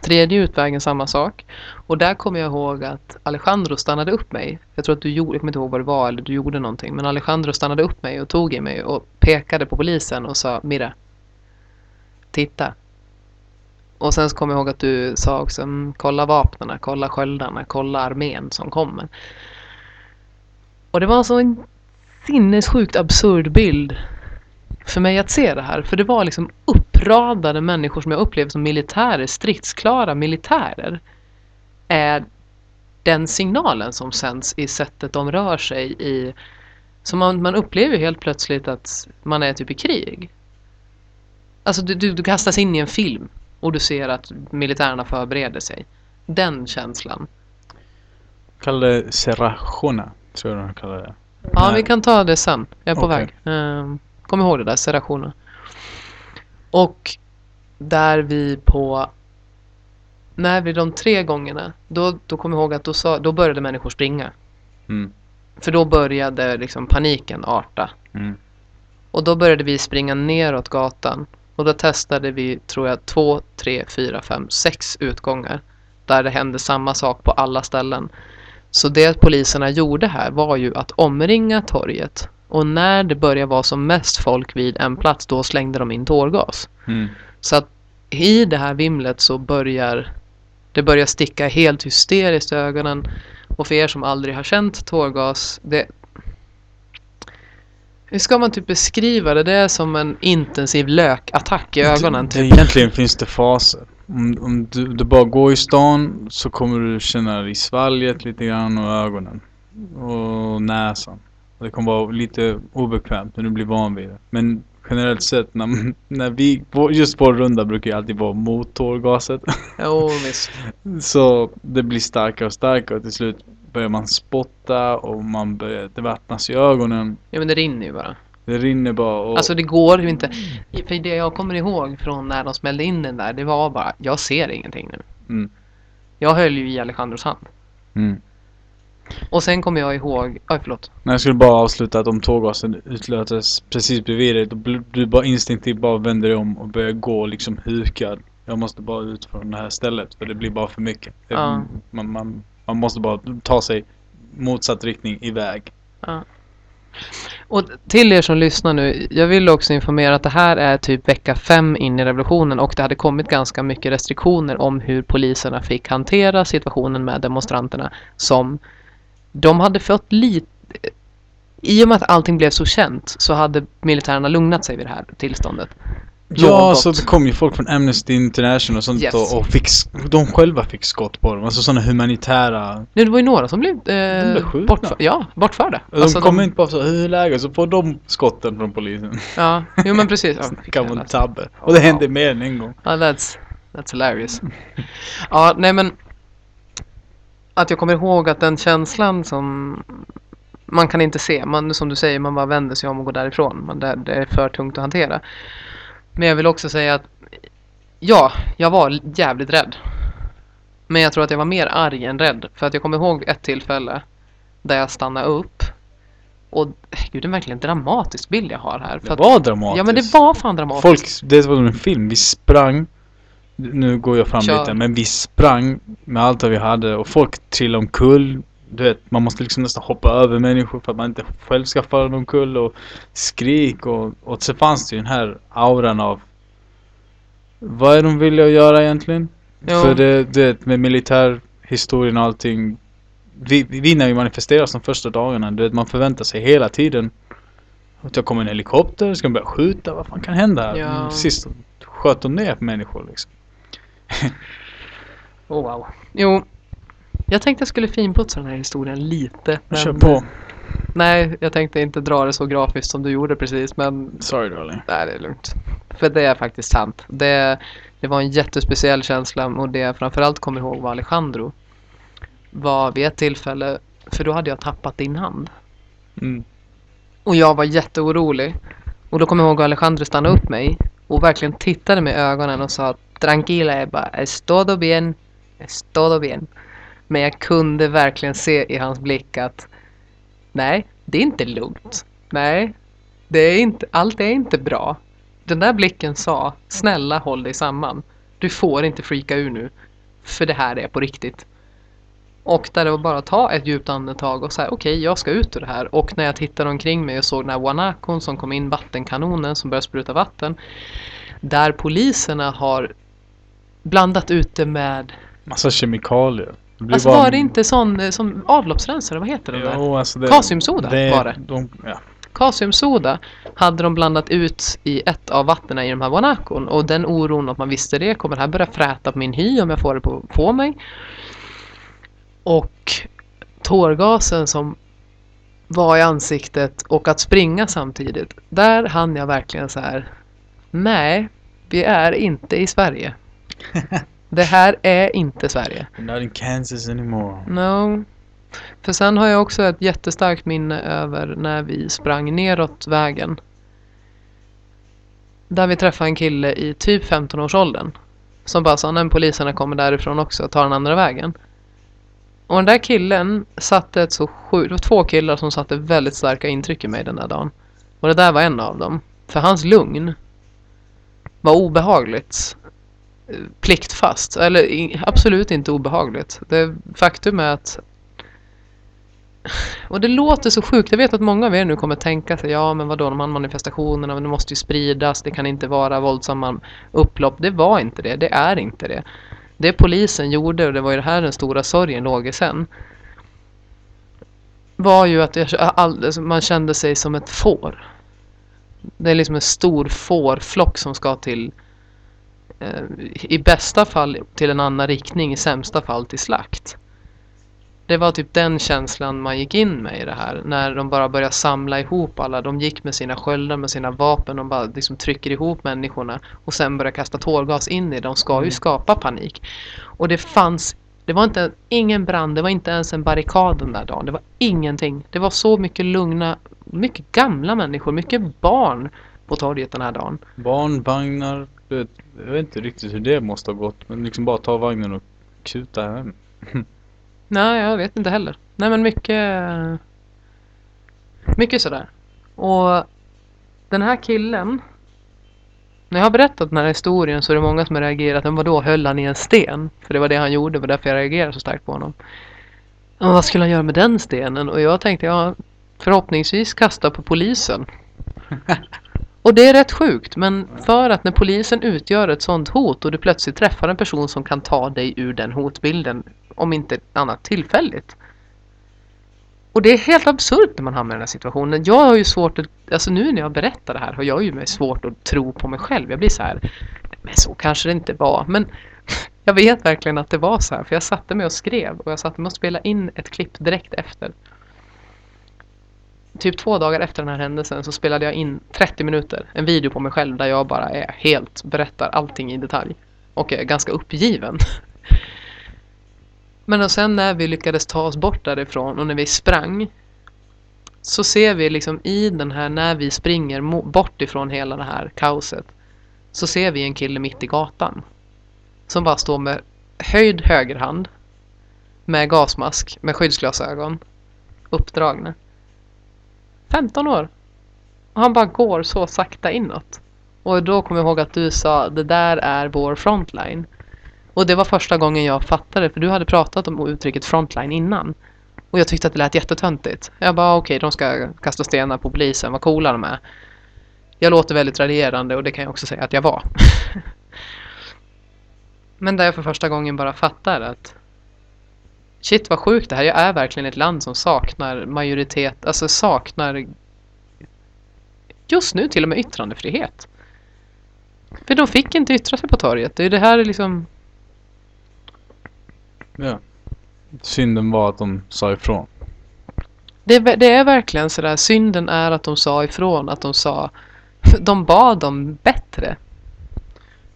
Tredje utvägen samma sak. Och där kommer jag ihåg att Alejandro stannade upp mig. Jag tror att du gjorde, jag kommer inte ihåg vad det var eller du gjorde någonting. Men Alejandro stannade upp mig och tog i mig och pekade på polisen och sa Mira. Titta. Och sen så kommer jag ihåg att du sa också mm, kolla vapnena, kolla sköldarna, kolla armén som kommer. Och det var så en sinnessjukt absurd bild för mig att se det här. För det var liksom uppradade människor som jag upplevde som militärer, stridsklara militärer. Är den signalen som sänds i sättet de rör sig i. Så man, man upplever helt plötsligt att man är typ i krig. Alltså du, du, du kastas in i en film och du ser att militärerna förbereder sig. Den känslan. Kallar det Serrajona, tror jag de kallar det. Ja, vi kan ta det sen. Jag är på Okej. väg. Um, kom ihåg det där, serrationen. Och där vi på... När vi de tre gångerna, då, då kom jag ihåg att då, sa, då började människor springa. Mm. För då började liksom paniken arta. Mm. Och då började vi springa neråt gatan. Och då testade vi, tror jag, två, tre, fyra, fem, sex utgångar. Där det hände samma sak på alla ställen. Så det poliserna gjorde här var ju att omringa torget. Och när det började vara som mest folk vid en plats, då slängde de in tårgas. Mm. Så att i det här vimlet så börjar det börjar sticka helt hysteriskt i ögonen. Och för er som aldrig har känt tårgas, det... Hur ska man typ beskriva det? Det är som en intensiv lökattack i ögonen. Typ. egentligen finns det faser. Om, om du, du bara går i stan så kommer du känna det i svalget lite grann och ögonen. Och näsan. Det kommer vara lite obekvämt när du blir van vid det. Men generellt sett när, när vi, just vår runda brukar ju alltid vara mot tårgaset. Jo, visst. Så det blir starkare och starkare och till slut börjar man spotta och man börjar, det vattnas i ögonen. Ja, men det rinner ju bara. Det rinner bara och... Alltså det går ju inte. För det jag kommer ihåg från när de smällde in den där, det var bara, jag ser ingenting nu. Mm. Jag höll ju i Alejandros hand. Mm. Och sen kommer jag ihåg, oj förlåt. Nej, jag skulle bara avsluta att om tårgasen utlöses precis bredvid dig, då du bara instinktivt bara vänder dig om och börjar gå liksom hukad. Jag måste bara ut från det här stället för det blir bara för mycket. Ja. Man, man, man måste bara ta sig motsatt riktning iväg. Ja. Och till er som lyssnar nu, jag vill också informera att det här är typ vecka fem in i revolutionen och det hade kommit ganska mycket restriktioner om hur poliserna fick hantera situationen med demonstranterna som de hade fått lite i och med att allting blev så känt så hade militärerna lugnat sig vid det här tillståndet. Ja, så det kom ju folk från Amnesty International och sånt Yes. och, och fick, de själva fick skott på dem. Alltså sådana humanitära... Nej, det var ju några som blev, eh, blev skjutna. bortför, ja, bortförda. De Alltså, kommer inte bara så, hur är läget? Så får de skotten från polisen. Ja, jo men precis. Ja, vara en tabbe. Och det hände mer än en gång. Ja, that's, that's hilarious. Ja, nej men att jag kommer ihåg att den känslan som man kan inte se, man, som du säger, man bara vänder sig om och går därifrån. Man, det, det är för tungt att hantera. Men jag vill också säga att ja, jag var jävligt rädd. Men jag tror att jag var mer arg än rädd. För att jag kommer ihåg ett tillfälle där jag stannade upp. Och gud, det är verkligen en dramatisk bild jag har här. Det att, var dramatiskt. ja, men det var fan dramatiskt. Folk, det var som en film. Vi sprang. Nu går jag fram Kör. lite. Men vi sprang med allt vad vi hade. Och folk trillade omkull. Du vet, man måste liksom nästan hoppa över människor för att man inte själv ska falla omkull. Och skrik. Och, och så fanns det ju den här auran av vad är de villiga att göra egentligen? Jo. För det, det med militärhistorien och allting. Vi, vi när vi manifesteras de första dagarna, du vet, man förväntar sig hela tiden att jag kommer en helikopter, ska de börja skjuta, vad fan kan hända? Ja. Sist sköt de ner människor liksom. Oh, wow. Jo, jag tänkte jag skulle finputsa den här historien lite. Men, Kör på. Nej, jag tänkte inte dra det så grafiskt som du gjorde precis, men Sorry darling. nej, det är lugnt. För det är faktiskt sant. Det, det var en jättespeciell känsla och det jag framförallt kommer ihåg var Alejandro. Var vid ett tillfälle, för då hade jag tappat din hand. Mm. Och jag var jätteorolig. Och då kommer jag ihåg att Alejandro stannade upp mig och verkligen tittade mig i ögonen och sa Tranquila Ebba, es todo bien, es todo bien. Men jag kunde verkligen se i hans blick att nej, det är inte lugnt. Nej, det är inte, allt är inte bra. Den där blicken sa snälla håll dig samman. Du får inte freaka ur nu. För det här är på riktigt. Och där det var bara att ta ett djupt andetag och säga okej, jag ska ut ur det här. Och när jag tittade omkring mig och såg den här Wanakon som kom in, vattenkanonen som började spruta vatten. Där poliserna har blandat ut det med... Massa kemikalier. Det Alltså bara- var det inte sån eh, som avloppsrensare, vad heter den där? Jo, alltså det, Kasiumsoda var det. De, ja. Kasiumsoda hade de blandat ut i ett av vattnen i de här Wanakon. Och den oron att man visste det, kommer det här börja fräta på min hy om jag får det på, på mig? Och tårgasen som var i ansiktet och att springa samtidigt. Där hann jag verkligen så här. Nej, vi är inte i Sverige. Det här är inte Sverige. We're not in Kansas anymore. No. För sen har jag också ett jättestarkt minne över när vi sprang neråt vägen. Där vi träffade en kille i typ 15-årsåldern. Som bara sa, när poliserna kommer därifrån också och tar den andra vägen. Och den där killen satte ett så sjukt, det var två killar som satte väldigt starka intryck i mig den där dagen. Och det där var en av dem. För hans lugn var obehagligt eh, pliktfast. Eller absolut inte obehagligt. Det faktum är att och det låter så sjukt. Jag vet att många av er nu kommer tänka sig ja men vadå de här manifestationerna, men det måste ju spridas, det kan inte vara våldsamma upplopp. Det var inte det, det är inte det. Det polisen gjorde, och det var ju det här den stora sorgen låg i sen. Var ju att alltså, man kände sig som ett får. Det är liksom en stor fårflock som ska till i bästa fall till en annan riktning, i sämsta fall till slakt. Det var typ den känslan man gick in med i det här. När de bara började samla ihop alla. De gick med sina sköldar, med sina vapen. De bara liksom trycker ihop människorna. Och sen börjar kasta tårgas in i det. De ska ju Mm. skapa panik. Och det fanns... Det var inte ingen brand. Det var inte ens en barrikad den där dagen. Det var ingenting. Det var så mycket lugna, mycket gamla människor. Mycket barn på torget den här dagen. Barn, vagnar. du vet, Jag vet inte riktigt hur det måste ha gått. Men liksom bara ta vagnen och kuta hem. Nej, jag vet inte heller. Nej, men mycket... Mycket sådär. Och den här killen... När jag har berättat den här historien så är det många som har reagerat. Men vadå, höll han i en sten? För det var det han gjorde, det var därför jag reagerade så starkt på honom. Men vad skulle han göra med den stenen? Och jag tänkte, ja, förhoppningsvis kasta på polisen. Och det är rätt sjukt, men för att när polisen utgör ett sånt hot och du plötsligt träffar en person som kan ta dig ur den hotbilden, om inte annat tillfälligt. Och det är helt absurt när man hamnar i den här situationen. Jag har ju svårt att, alltså nu när jag berättar det här har jag ju med svårt att tro på mig själv. Jag blir så här, men så kanske det inte var. Men jag vet verkligen att det var så här, för jag satte mig och skrev och jag satte mig och spelade in ett klipp direkt efter. Typ två dagar efter den här händelsen så spelade jag in 30 minuter, en video på mig själv där jag bara är helt, berättar allting i detalj. Och är ganska uppgiven. Men och sen när vi lyckades ta oss bort därifrån och när vi sprang så ser vi liksom i den här, när vi springer bort ifrån hela det här kaoset så ser vi en kille mitt i gatan som bara står med höjd högerhand med gasmask, med skyddsglasögon, uppdragna. 15 år. Och han bara går så sakta inåt. Och då kommer jag ihåg att du sa det där är vår frontline. Och det var första gången jag fattade för du hade pratat om uttrycket frontline innan. Och jag tyckte att det lät jättetöntigt. Jag bara okej, okay, de ska kasta stenar på polisen, vad coola de är. Jag låter väldigt raljerande och det kan jag också säga att jag var. Men där jag för första gången bara fattar att shit vad sjukt det här. Jag är verkligen ett land som saknar majoritet, alltså saknar just nu till och med yttrandefrihet. För de fick inte yttra sig på torget. Det är det här liksom... Ja. Synden var att de sa ifrån. Det, det är verkligen sådär, synden är att de sa ifrån, att de sa... De bad om bättre.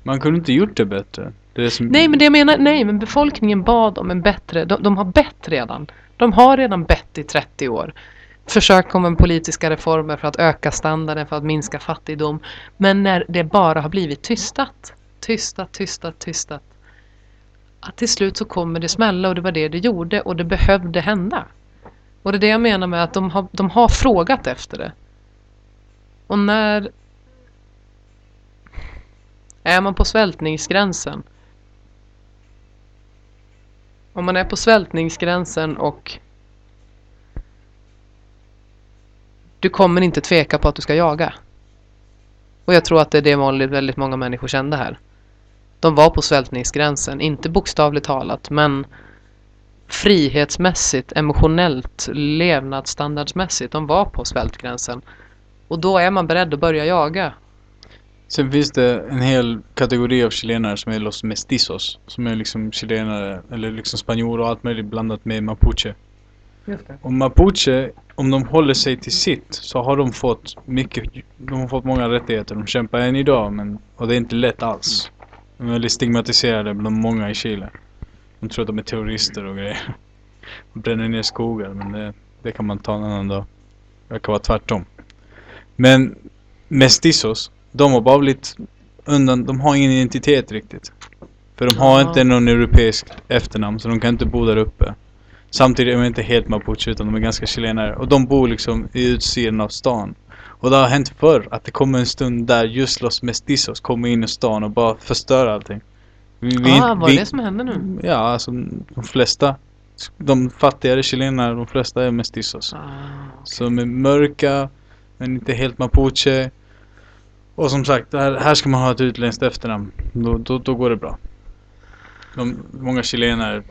Man kunde inte gjort det bättre. Det som... Nej, men det jag menar, nej, men befolkningen bad om en bättre. De, de har bett redan. De har redan bett i 30 år. Försökt komma med politiska reformer för att öka standarden, för att minska fattigdom. Men när det bara har blivit tystat, tystat, tystat, tystat. Att till slut så kommer det smälla och det var det det gjorde och det behövde hända. Och det är det jag menar med att de har, de har frågat efter det. Och när är man på svältningsgränsen om man är på svältningsgränsen och du kommer inte tveka på att du ska jaga. Och jag tror att det är det vanligt väldigt många människor kände här. De var på svältningsgränsen, inte bokstavligt talat, men frihetsmässigt, emotionellt, levnadsstandardsmässigt. De var på svältgränsen. Och då är man beredd att börja jaga. Sen finns det en hel kategori av chilenare som är los mestizos. Som är liksom chilenare, eller liksom spanjorer och allt möjligt blandat med mapuche. Just det. Och mapuche, om de håller sig till sitt så har de fått mycket, de har fått många rättigheter. De kämpar än idag men, och det är inte lätt alls. De är väldigt stigmatiserade bland många i Chile. De tror att de är terrorister och grejer. De bränner ner skogar men det, det kan man ta en annan dag. Det kan vara tvärtom. Men mestizos de har bara blivit undan, de har ingen identitet riktigt. För de har inte någon europeisk efternamn så de kan inte bo där uppe. Samtidigt är de inte helt mapuche utan de är ganska chilenare. Och de bor liksom i utsidan av stan. Och det har hänt förr att det kommer en stund där just Los Mestizos kommer in i stan och bara förstör allting. Vi, vi, ah, vad är det som händer nu? Ja, alltså de flesta. De fattigare chilenare, de flesta är mestizos. Ah, okay. Som är mörka, men inte helt mapuche. Och som sagt, här, här ska man ha ett utländskt efternamn. Då, då, då går det bra. De, många chilenare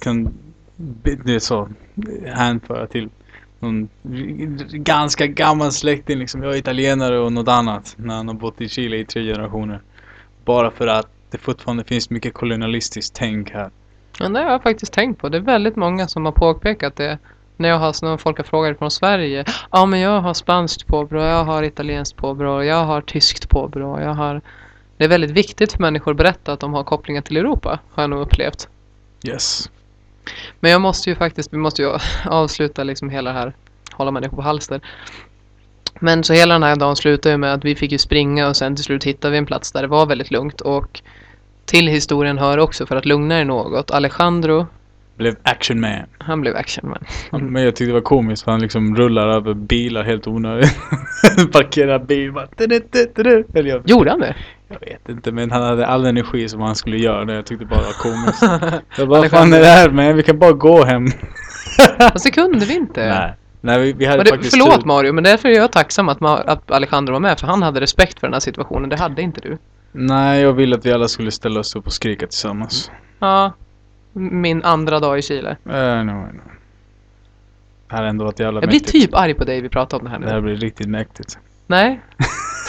kan det är så hänföra till någon ganska gammal släkting liksom. Jag är italienare och något annat när han har bott i Chile i tre generationer. Bara för att det fortfarande finns mycket kolonialistiskt tänk här. Ja, det har jag faktiskt tänkt på. Det är väldigt många som har påpekat det när jag har, när folk har frågat från Sverige. Ja, men jag har spanskt påbrå, jag har italienskt påbrå, jag har tyskt påbrå, jag har... Det är väldigt viktigt för människor att berätta att de har kopplingar till Europa, har jag nog upplevt. Yes. Men jag måste ju faktiskt, vi måste ju avsluta liksom hela det här, hålla människor på halster. Men så hela den här dagen slutade med att vi fick ju springa och sen till slut hittade vi en plats där det var väldigt lugnt och till historien hör också för att lugna er något. Alejandro blev action man. Han blev action man. men jag tyckte det var komiskt för han liksom rullar över bilar helt onödigt. Parkerar bil bara. Eller jag, Gjorde han det? Jag vet inte men han hade all energi som han skulle göra. Jag tyckte bara det var komiskt. jag bara, vad fan är det här men Vi kan bara gå hem. Fast det kunde vi inte. Nej. Nej, vi, vi hade det, faktiskt Förlåt tur. Mario, men därför är jag tacksam att, att Alejandro var med. För han hade respekt för den här situationen. Det hade inte du. Nej, jag ville att vi alla skulle ställa oss upp och skrika tillsammans. Ja, min andra dag i Chile. Uh, no, no. Det här är ändå ett jävla Jag blir typ arg på dig vi pratar om det här nu. Det här blir riktigt mäktigt. Nej,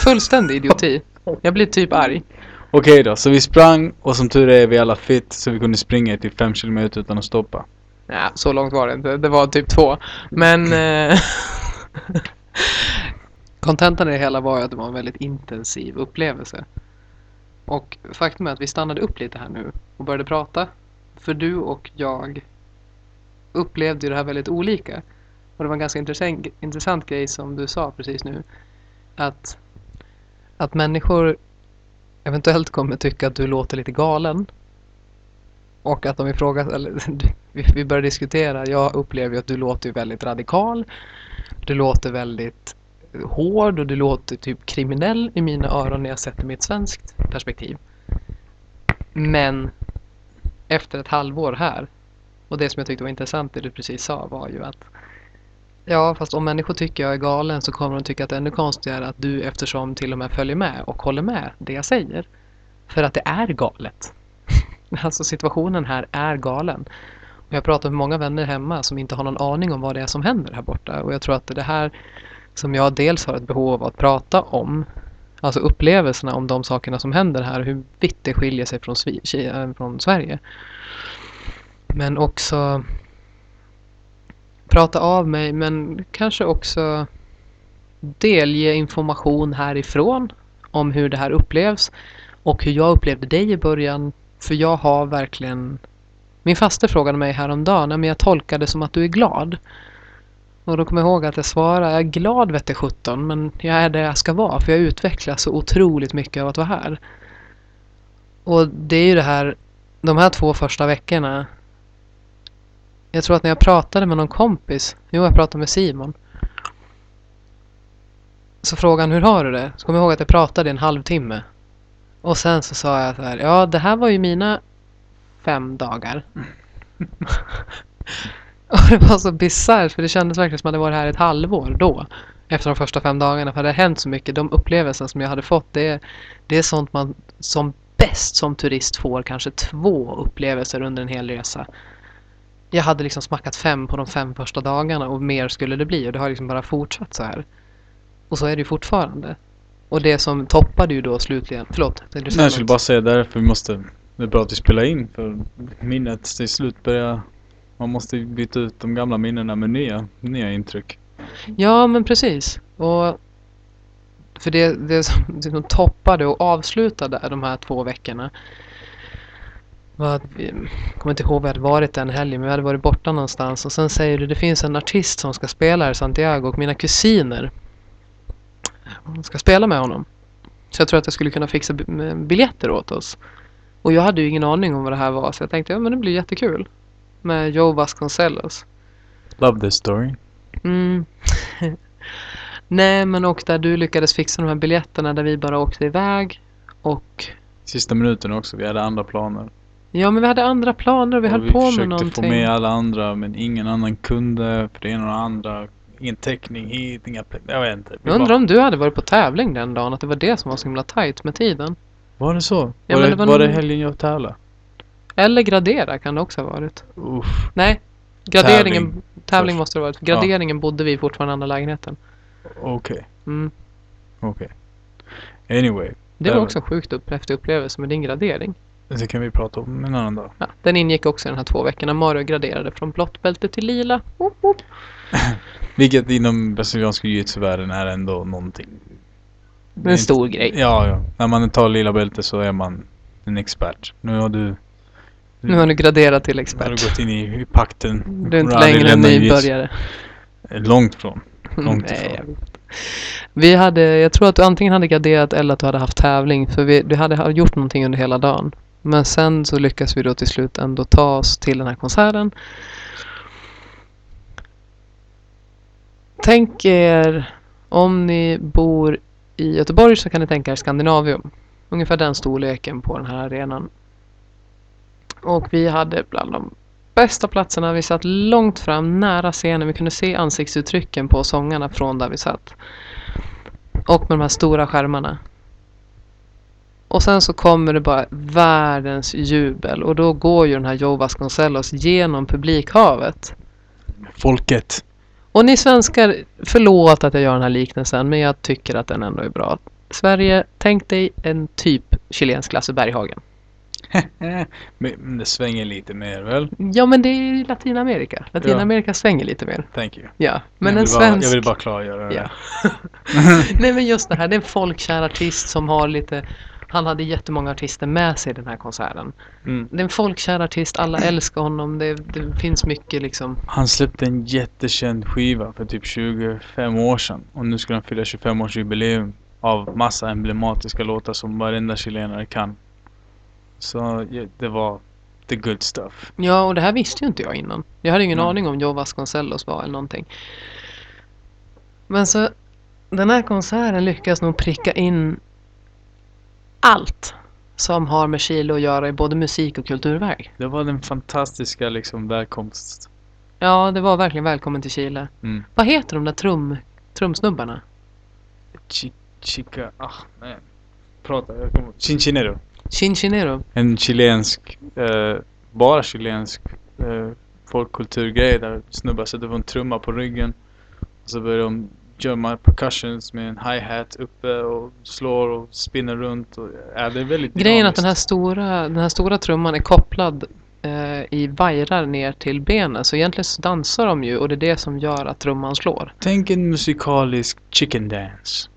fullständig idioti. Jag blir typ arg. Okej då, så vi sprang och som tur är vi alla fit så vi kunde springa till 5 km utan att stoppa. Ja, så långt var det inte. Det var typ två. Men... Eh, kontentan i det hela var ju att det var en väldigt intensiv upplevelse. Och faktum är att vi stannade upp lite här nu och började prata för du och jag upplevde det här väldigt olika. Och det var en ganska intressant, intressant grej som du sa precis nu. Att, att människor eventuellt kommer tycka att du låter lite galen. Och att de ifrågasätter, eller vi, börjar diskutera. Jag upplever ju att du låter väldigt radikal. Du låter väldigt hård och du låter typ kriminell i mina öron när jag sätter mig i ett svenskt perspektiv. Men efter ett halvår här och det som jag tyckte var intressant det du precis sa var ju att Ja, fast om människor tycker jag är galen så kommer de tycka att det är ännu konstigare att du eftersom till och med följer med och håller med det jag säger. För att det är galet. Alltså situationen här är galen. Och jag pratar med många vänner hemma som inte har någon aning om vad det är som händer här borta. Och jag tror att det är det här som jag dels har ett behov av att prata om. Alltså upplevelserna om de sakerna som händer här. Hur vitt det skiljer sig från, Svi- eh, från Sverige. Men också prata av mig men kanske också delge information härifrån om hur det här upplevs och hur jag upplevde dig i början. För jag har verkligen... Min faste frågade mig häromdagen, men jag tolkar det som att du är glad. Och då kommer jag ihåg att jag svarade, jag är glad vette 17 men jag är där jag ska vara för jag utvecklas så otroligt mycket av att vara här. Och det är ju det här, de här två första veckorna jag tror att när jag pratade med någon kompis, jo jag pratade med Simon. Så frågade han hur har du det? Så kommer jag ihåg att jag pratade i en halvtimme. Och sen så sa jag så här, ja det här var ju mina fem dagar. och det var så bisarrt för det kändes verkligen som att jag varit här ett halvår då. Efter de första fem dagarna. För det hade hänt så mycket. De upplevelser som jag hade fått det, det är sånt man som bäst som turist får kanske två upplevelser under en hel resa jag hade liksom smackat fem på de fem första dagarna och mer skulle det bli och det har liksom bara fortsatt så här. Och så är det ju fortfarande. Och det som toppade ju då slutligen, förlåt. Nej, jag skulle bara säga därför vi måste, det är bra att vi spelar in för minnet till slut börjar, man måste byta ut de gamla minnena med nya, nya intryck. Ja men precis. Och för det, det som, toppade och avslutade de här två veckorna jag kommer inte ihåg var vi hade varit den helgen, men vi hade varit borta någonstans. Och sen säger du, det finns en artist som ska spela här i Santiago och mina kusiner ska spela med honom. Så jag tror att jag skulle kunna fixa biljetter åt oss. Och jag hade ju ingen aning om vad det här var, så jag tänkte, ja men det blir jättekul. Med Joe Vasconcelos. Love this story. Mm. Nej, men och där du lyckades fixa de här biljetterna där vi bara åkte iväg. Och... Sista minuten också, vi hade andra planer. Ja, men vi hade andra planer och vi och höll vi på med någonting. Vi försökte få med alla andra, men ingen annan kunde för det ena och det andra. Ingen täckning hit, inga Jag vet inte. Jag undrar bara... om du hade varit på tävling den dagen, att det var det som var så himla tight med tiden. Var det så? Ja, var, det, det var, var det helgen jag tävlade? Eller gradera kan det också ha varit. Uff. Nej, graderingen, tävling, tävling måste det ha varit. Graderingen ja. bodde vi fortfarande i andra lägenheten. Okej. Okay. Mm. Okej. Okay. Anyway. Det var också sjukt upp, efter upplevelse med din gradering. Det kan vi prata om en annan dag. Ja, den ingick också i de här två veckorna. Mario graderade från blått bälte till lila. Oh, oh. Vilket inom brasilianska jiu-jitsu-världen är ändå någonting. Det är en stor grej. Ja, ja. När man tar lila bälte så är man en expert. Nu har du... Nu har du graderat till expert. Nu har du gått in i, i pakten. Du är inte längre en nybörjare. Långt från. Långt Nej, ifrån. Vi hade, jag tror att du antingen hade graderat eller att du hade haft tävling. För vi, du hade gjort någonting under hela dagen. Men sen så lyckas vi då till slut ändå ta oss till den här konserten. Tänk er om ni bor i Göteborg så kan ni tänka er Skandinavium. Ungefär den storleken på den här arenan. Och vi hade bland de bästa platserna. Vi satt långt fram, nära scenen. Vi kunde se ansiktsuttrycken på sångarna från där vi satt. Och med de här stora skärmarna. Och sen så kommer det bara världens jubel och då går ju den här Joe Vasconcelos genom publikhavet. Folket. Och ni svenskar, förlåt att jag gör den här liknelsen men jag tycker att den ändå är bra. Sverige, tänk dig en typ chilensk Lasse Berghagen. men det svänger lite mer väl? Ja men det är Latinamerika. Latinamerika ja. svänger lite mer. Thank you. Ja, men en svensk... Bara, jag vill bara klargöra det. Ja. Nej men just det här, det är en folkkär artist som har lite han hade jättemånga artister med sig i den här konserten. Mm. Det är en folkkär artist, alla älskar honom, det, det, finns mycket liksom. Han släppte en jättekänd skiva för typ 25 år sedan och nu ska han fylla 25 års jubileum av massa emblematiska låtar som varenda chilenare kan. Så det var the good stuff. Ja, och det här visste ju inte jag innan. Jag hade ingen Mm. aning om Joe Vasconcellos var eller någonting. Men så den här konserten lyckas nog pricka in allt som har med Chile att göra i både musik och kulturväg. Det var den fantastiska liksom välkomst. Ja, det var verkligen välkommen till Chile. Mm. Vad heter de där trum, trumsnubbarna? Chi- Chica, ah nej. Prata, jag kommer Cincinnero. Chinchinero. En chilensk, eh, bara chilensk eh, folkkulturgrej där snubbar sätter på en trumma på ryggen. Och så börjar de göra percussions med en hi-hat uppe och slår och spinner runt. Och, ja, det är väldigt Grejen är att den här stora, den här stora trumman är kopplad eh, i vajrar ner till benen. Så egentligen så dansar de ju och det är det som gör att trumman slår. Tänk en musikalisk chicken dance.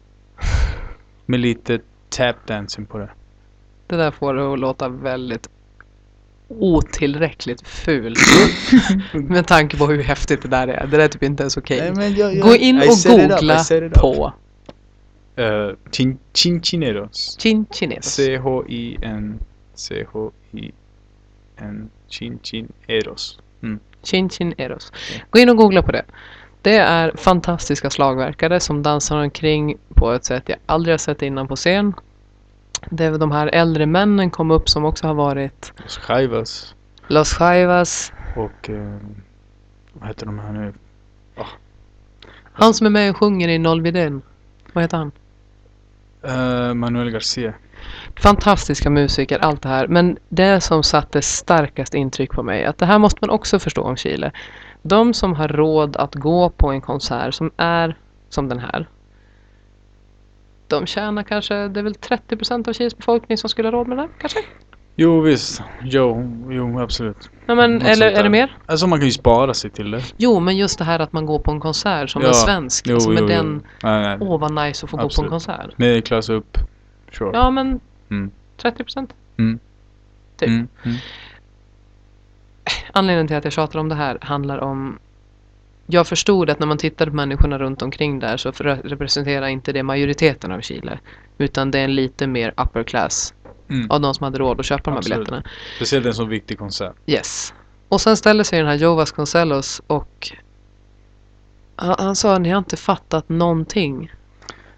Med lite tap dancing på det. Det där får det att låta väldigt otillräckligt fult. Med tanke på hur häftigt det där är. Det där är typ inte ens okej. Jag- Gå in och googla på Uh, chin, Chinchineros. Chinchineros. C-H-I-N C-H-I-N Chinchineros. Mm. Chinchineros. Gå in och googla på det. Det är fantastiska slagverkare som dansar omkring på ett sätt jag aldrig har sett innan på scen. Det väl de här äldre männen kom upp som också har varit Los Jaivas Los Jaivas. och eh, vad heter de här nu? Han som är med och sjunger i Nollvidén. Vad heter han? Eh, Manuel Garcia. fantastiska musiker, allt det här. Men det som satte starkast intryck på mig, att det här måste man också förstå om Chile. De som har råd att gå på en konsert som är som den här. De tjänar kanske, det är väl 30% av Chiles befolkning som skulle ha råd med det kanske? Jo visst, jo, jo absolut. Ja, men, eller är det mer? Alltså man kan ju spara sig till det. Jo, men just det här att man går på en konsert som Ja, en svensk. Jo, alltså med jo, den, jo. Nej, nej. åh vad nice att få gå på en Absolut. konsert. Medelklass upp. Sure. Ja, men Mm. 30%. Mm. Typ. Mm. Mm. Anledningen till att jag tjatar om det här handlar om jag förstod att när man tittar på människorna runt omkring där så representerar inte det majoriteten av Chile. Utan det är en lite mer upper class Mm. av de som hade råd att köpa de här biljetterna. Speciellt en så viktig konsert. Yes. Och sen ställer sig den här Joe Vasconcelos och han, han sa ni har inte fattat någonting.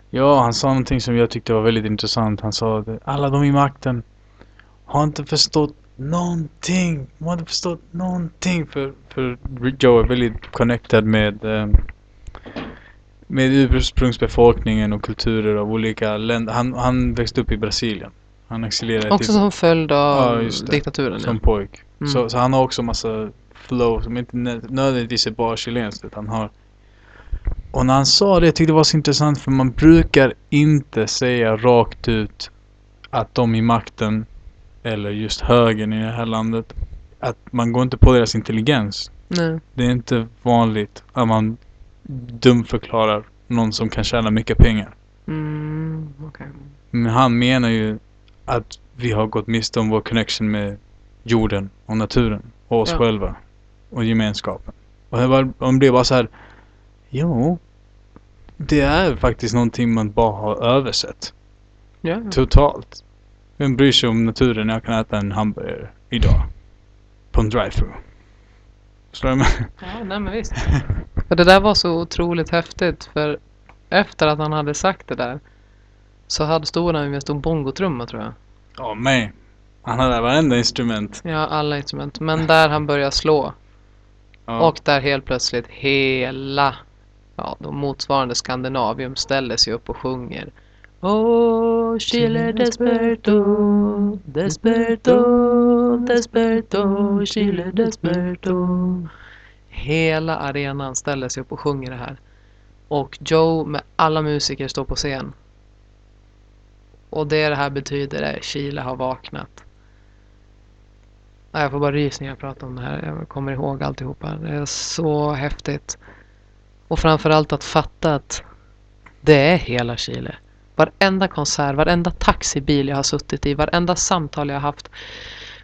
Ja, han sa någonting som jag tyckte var väldigt intressant. Han sa att alla de i makten har inte förstått någonting. De har inte förstått någonting. För, för Joe är väldigt connected med eh, med ursprungsbefolkningen och kulturer av olika länder. Han, han växte upp i Brasilien. Han exilerade Också till, som följd av Ja, diktaturen. som Ja. pojk. Mm. Så, så han har också massa flow som inte nö- nödvändigtvis är bara chilenskt utan har och när han sa det, jag tyckte det var så intressant för man brukar inte säga rakt ut att de i makten eller just högern i det här landet att man går inte på deras intelligens. Nej. Det är inte vanligt att man dumförklarar någon som kan tjäna mycket pengar. Mm, okej. Men han menar ju att vi har gått miste om vår connection med jorden och naturen och oss Ja. själva och gemenskapen. Och det var, man blev bara så här. Jo, det är faktiskt någonting man bara har översett Ja. totalt. Vem bryr sig om naturen när jag kan äta en hamburgare idag? På en drive-thru. Förstår du? mig? Ja, nej men visst. För det där var så otroligt häftigt för efter att han hade sagt det där så hade stod han med en stor bongotrumma tror jag. Ja, men. Han hade varenda instrument. Ja, alla instrument. Men där han började slå Ja. och där helt plötsligt hela ja, de motsvarande Skandinavium ställer sig upp och sjunger. Oh, Chile desperto, desperto, desperto, Chile desperto. Hela arenan ställer sig upp och sjunger det här. Och Joe med alla musiker står på scen. Och det det här betyder är Chile har vaknat. Jag får bara rysningar när jag pratar om det här. Jag kommer ihåg alltihopa. Det är så häftigt. Och framförallt att fatta att det är hela Chile. Varenda konsert, varenda taxibil jag har suttit i, varenda samtal jag har haft,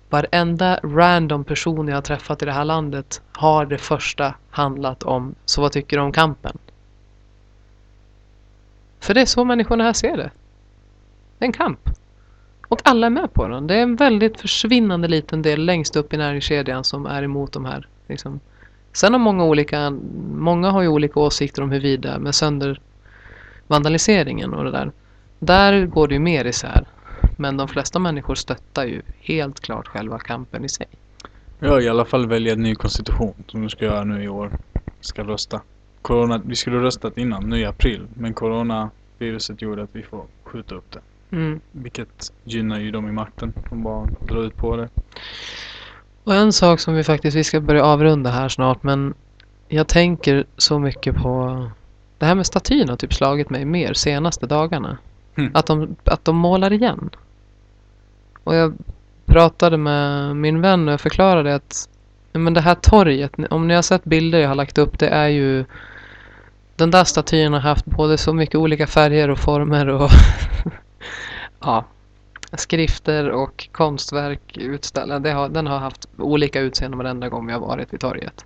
varenda random person jag har träffat i det här landet har det första handlat om så vad tycker du om kampen? För det är så människorna här ser det. Det är en kamp. Och alla är med på den. Det är en väldigt försvinnande liten del längst upp i näringskedjan som är emot de här. Liksom. Sen har många olika, många har ju olika åsikter om huruvida med sönder vandaliseringen och det där. Där går det ju mer isär. Men de flesta människor stöttar ju helt klart själva kampen i sig. Ja, i alla fall välja en ny konstitution som du ska göra nu i år. Ska rösta. Corona, vi skulle röstat innan, nu i april. Men coronaviruset gjorde att vi får skjuta upp det. Mm. Vilket gynnar ju de i makten som bara drar ut på det. Och en sak som vi faktiskt, vi ska börja avrunda här snart men jag tänker så mycket på det här med statyerna har typ slagit mig mer senaste dagarna. Mm. Att, de, att de målar igen. Och jag pratade med min vän och jag förklarade att men det här torget, om ni har sett bilder jag har lagt upp, det är ju den där statyn har haft både så mycket olika färger och former och ja, skrifter och konstverk utställda. Det har, den har haft olika utseenden varenda gång vi har varit vid torget.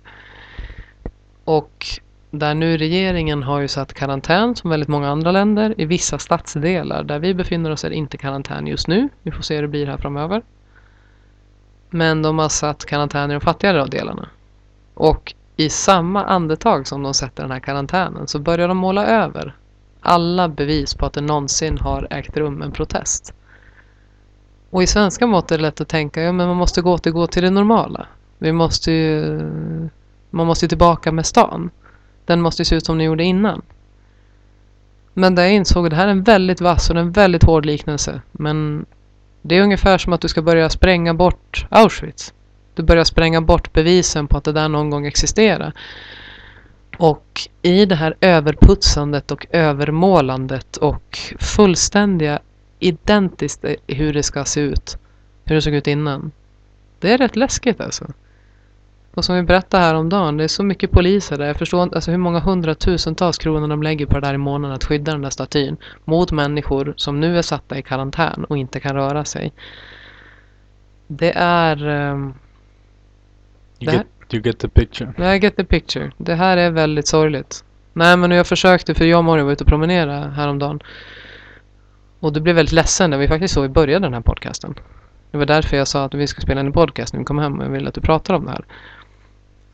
Och där nu regeringen har ju satt karantän som väldigt många andra länder i vissa stadsdelar. Där vi befinner oss är det inte karantän just nu. Vi får se hur det blir här framöver. Men de har satt karantän i de fattigare delarna. Och i samma andetag som de sätter den här karantänen så börjar de måla över alla bevis på att det någonsin har ägt rum en protest. Och i svenska mått är det lätt att tänka, ja men man måste gå återgå till det normala. Vi måste ju, man måste ju tillbaka med stan. Den måste ju se ut som den gjorde innan. Men där jag insåg att det här är en väldigt vass och en väldigt hård liknelse. Men det är ungefär som att du ska börja spränga bort Auschwitz. Du börjar spränga bort bevisen på att det där någon gång existerar. Och i det här överputsandet och övermålandet och fullständiga identiskt hur det ska se ut. Hur det såg ut innan. Det är rätt läskigt alltså. Och som vi berättade här om dagen, det är så mycket poliser där. Jag förstår inte alltså hur många hundratusentals kronor de lägger på det där i månaden att skydda den där statyn mot människor som nu är satta i karantän och inte kan röra sig. Det är... Um, You, get, you get the picture. I get the picture. Det här är väldigt sorgligt. Nej men jag försökte, för jag och Mario var ute och promenera häromdagen. Och du blev väldigt ledsen när vi faktiskt så vi började den här podcasten. Det var därför jag sa att vi ska spela en podcast när vi kommer hem och jag vill att du pratar om det här.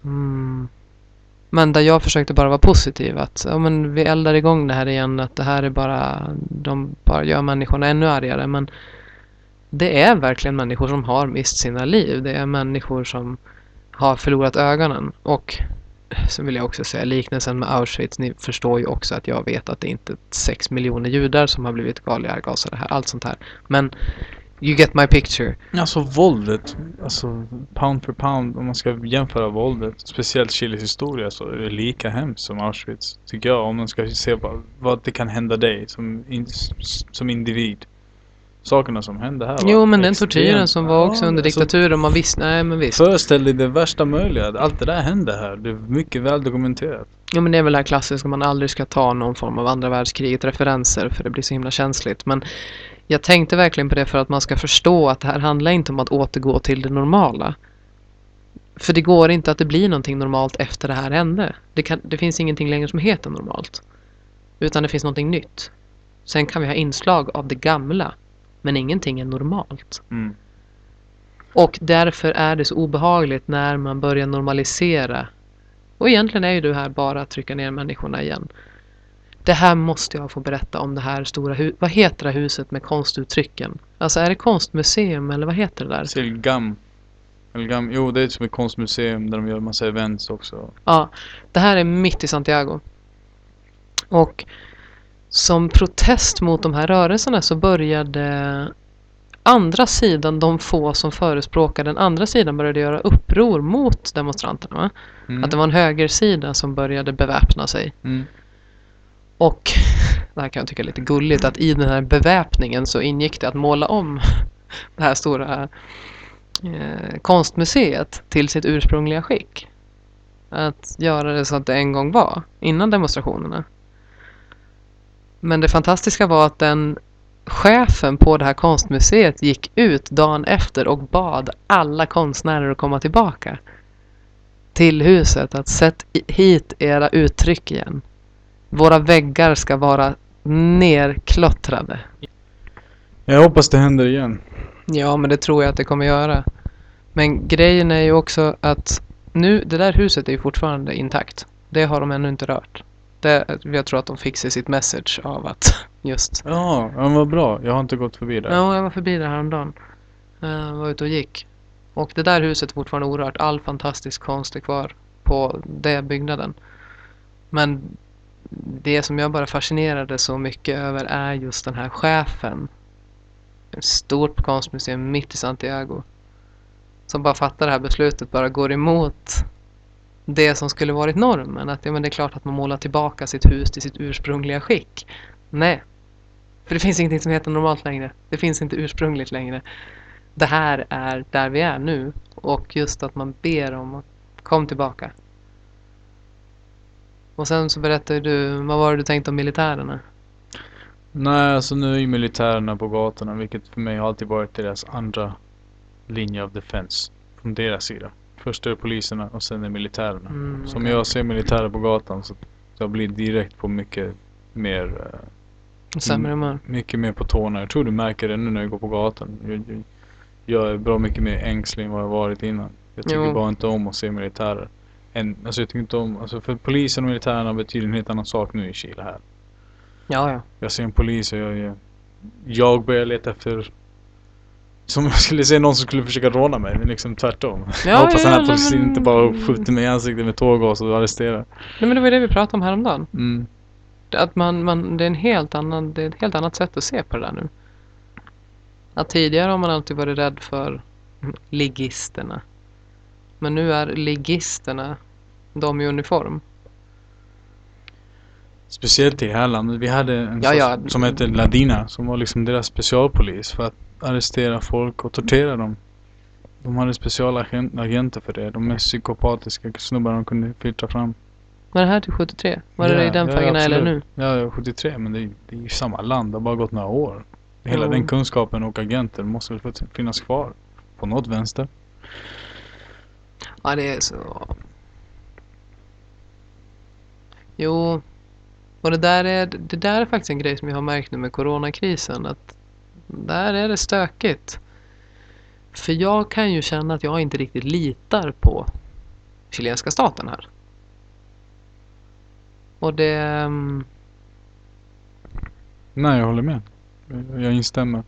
Mm. Men där jag försökte bara vara positiv att ja, men vi eldar igång det här igen att det här är bara de bara gör människorna ännu argare men det är verkligen människor som har mist sina liv. Det är människor som har förlorat ögonen och så vill jag också säga liknelsen med Auschwitz. Ni förstår ju också att jag vet att det inte är sex miljoner judar som har blivit galjärgasade här. Allt sånt här. Men you get my picture. Alltså våldet, alltså pound for pound, om man ska jämföra våldet, speciellt Chiles historia, så är det lika hemskt som Auschwitz. Tycker jag, om man ska se vad, vad det kan hända dig som, in, som individ. Sakerna som hände här Jo men den tortyren som var också Ja, under alltså, diktaturen, man visste, nej men visst. Föreställ dig det värsta möjliga. Allt det där hände här. Det är mycket väl dokumenterat. Ja men det är väl det här klassiska, man aldrig ska ta någon form av andra världskriget referenser för det blir så himla känsligt. Men jag tänkte verkligen på det för att man ska förstå att det här handlar inte om att återgå till det normala. För det går inte att det blir någonting normalt efter det här hände. Det, kan, det finns ingenting längre som heter normalt. Utan det finns någonting nytt. Sen kan vi ha inslag av det gamla. Men ingenting är normalt. Mm. Och därför är det så obehagligt när man börjar normalisera. Och egentligen är ju det här bara att trycka ner människorna igen. Det här måste jag få berätta om det här stora huset. Vad heter det huset med konstuttrycken? Alltså är det konstmuseum eller vad heter det där? Silgam. Eller Gam. Jo, det är som ett konstmuseum där de gör massa events också. Ja, det här är mitt i Santiago. Och som protest mot de här rörelserna så började andra sidan, de få som förespråkar den andra sidan började göra uppror mot demonstranterna. Mm. Att det var en högersida som började beväpna sig. Mm. Och det här kan jag tycka är lite gulligt att i den här beväpningen så ingick det att måla om det här stora eh, konstmuseet till sitt ursprungliga skick. Att göra det så att det en gång var, innan demonstrationerna. Men det fantastiska var att den chefen på det här konstmuseet gick ut dagen efter och bad alla konstnärer att komma tillbaka till huset. Att sätt hit era uttryck igen. Våra väggar ska vara nerklottrade. Jag hoppas det händer igen. Ja, men det tror jag att det kommer göra. Men grejen är ju också att nu, det där huset är ju fortfarande intakt. Det har de ännu inte rört. Det, jag tror att de fick sig sitt message av att just... Ja, men vad bra. Jag har inte gått förbi där. Ja, jag var förbi där häromdagen. Uh, var ute och gick. Och det där huset är fortfarande orört. All fantastisk konst är kvar på den byggnaden. Men det som jag bara fascinerade så mycket över är just den här chefen. Ett stort konstmuseum mitt i Santiago. Som bara fattar det här beslutet, bara går emot det som skulle varit normen. Att ja, men det är klart att man målar tillbaka sitt hus till sitt ursprungliga skick. Nej. För det finns ingenting som heter normalt längre. Det finns inte ursprungligt längre. Det här är där vi är nu. Och just att man ber om att kom tillbaka. Och sen så berättade du, vad var det du tänkte om militärerna? Nej, alltså nu är ju militärerna på gatorna, vilket för mig har alltid varit deras andra linje of defense. Från deras sida. Först är det poliserna och sen är det militärerna. Mm, Så om okej. jag ser militärer på gatan så jag blir direkt på mycket mer, eh, Sämre humör. mycket mer på tårna. Jag tror du märker det nu när jag går på gatan. Jag, jag, jag är bra mycket mer ängslig än vad jag varit innan. Jag tycker Jo. bara inte om att se militärer. En, alltså jag tycker inte om, alltså för polisen och militärerna betyder en helt annan sak nu i Chile här. Ja, ja. Jag ser en polis och jag, jag, jag börjar leta efter som jag skulle se någon som skulle försöka råna mig, men liksom tvärtom. Ja, jag hoppas ja, den här polisen men- inte bara skjuter mig i ansiktet med tårgas och arresterar. Nej, men det var det vi pratade om häromdagen. Mm. Att man, man, det, är en helt annan, det är ett helt annat sätt att se på det där nu. Att tidigare har man alltid varit rädd för ligisterna. Men nu är ligisterna de i uniform. Speciellt i det här landet. Vi hade en Ja, ja. som hette Ladina, som var liksom deras specialpolis för att arrestera folk och tortera dem. De hade specialagenter för det. De mest psykopatiska snubbarna de kunde filtra fram. Var det här till 73? Var Ja, det i den ja, eller nu? Ja, ja, 73, men det är, det är ju samma land. Det har bara gått några år. Hela Jo. den kunskapen och agenter måste väl finnas kvar. På något vänster. Ja, det är så... Jo, och det där, är, det där är faktiskt en grej som jag har märkt nu med coronakrisen. Att där är det stökigt. För jag kan ju känna att jag inte riktigt litar på chilenska staten här. Och det... mm, Nej, jag håller med. Jag- Jag instämmer.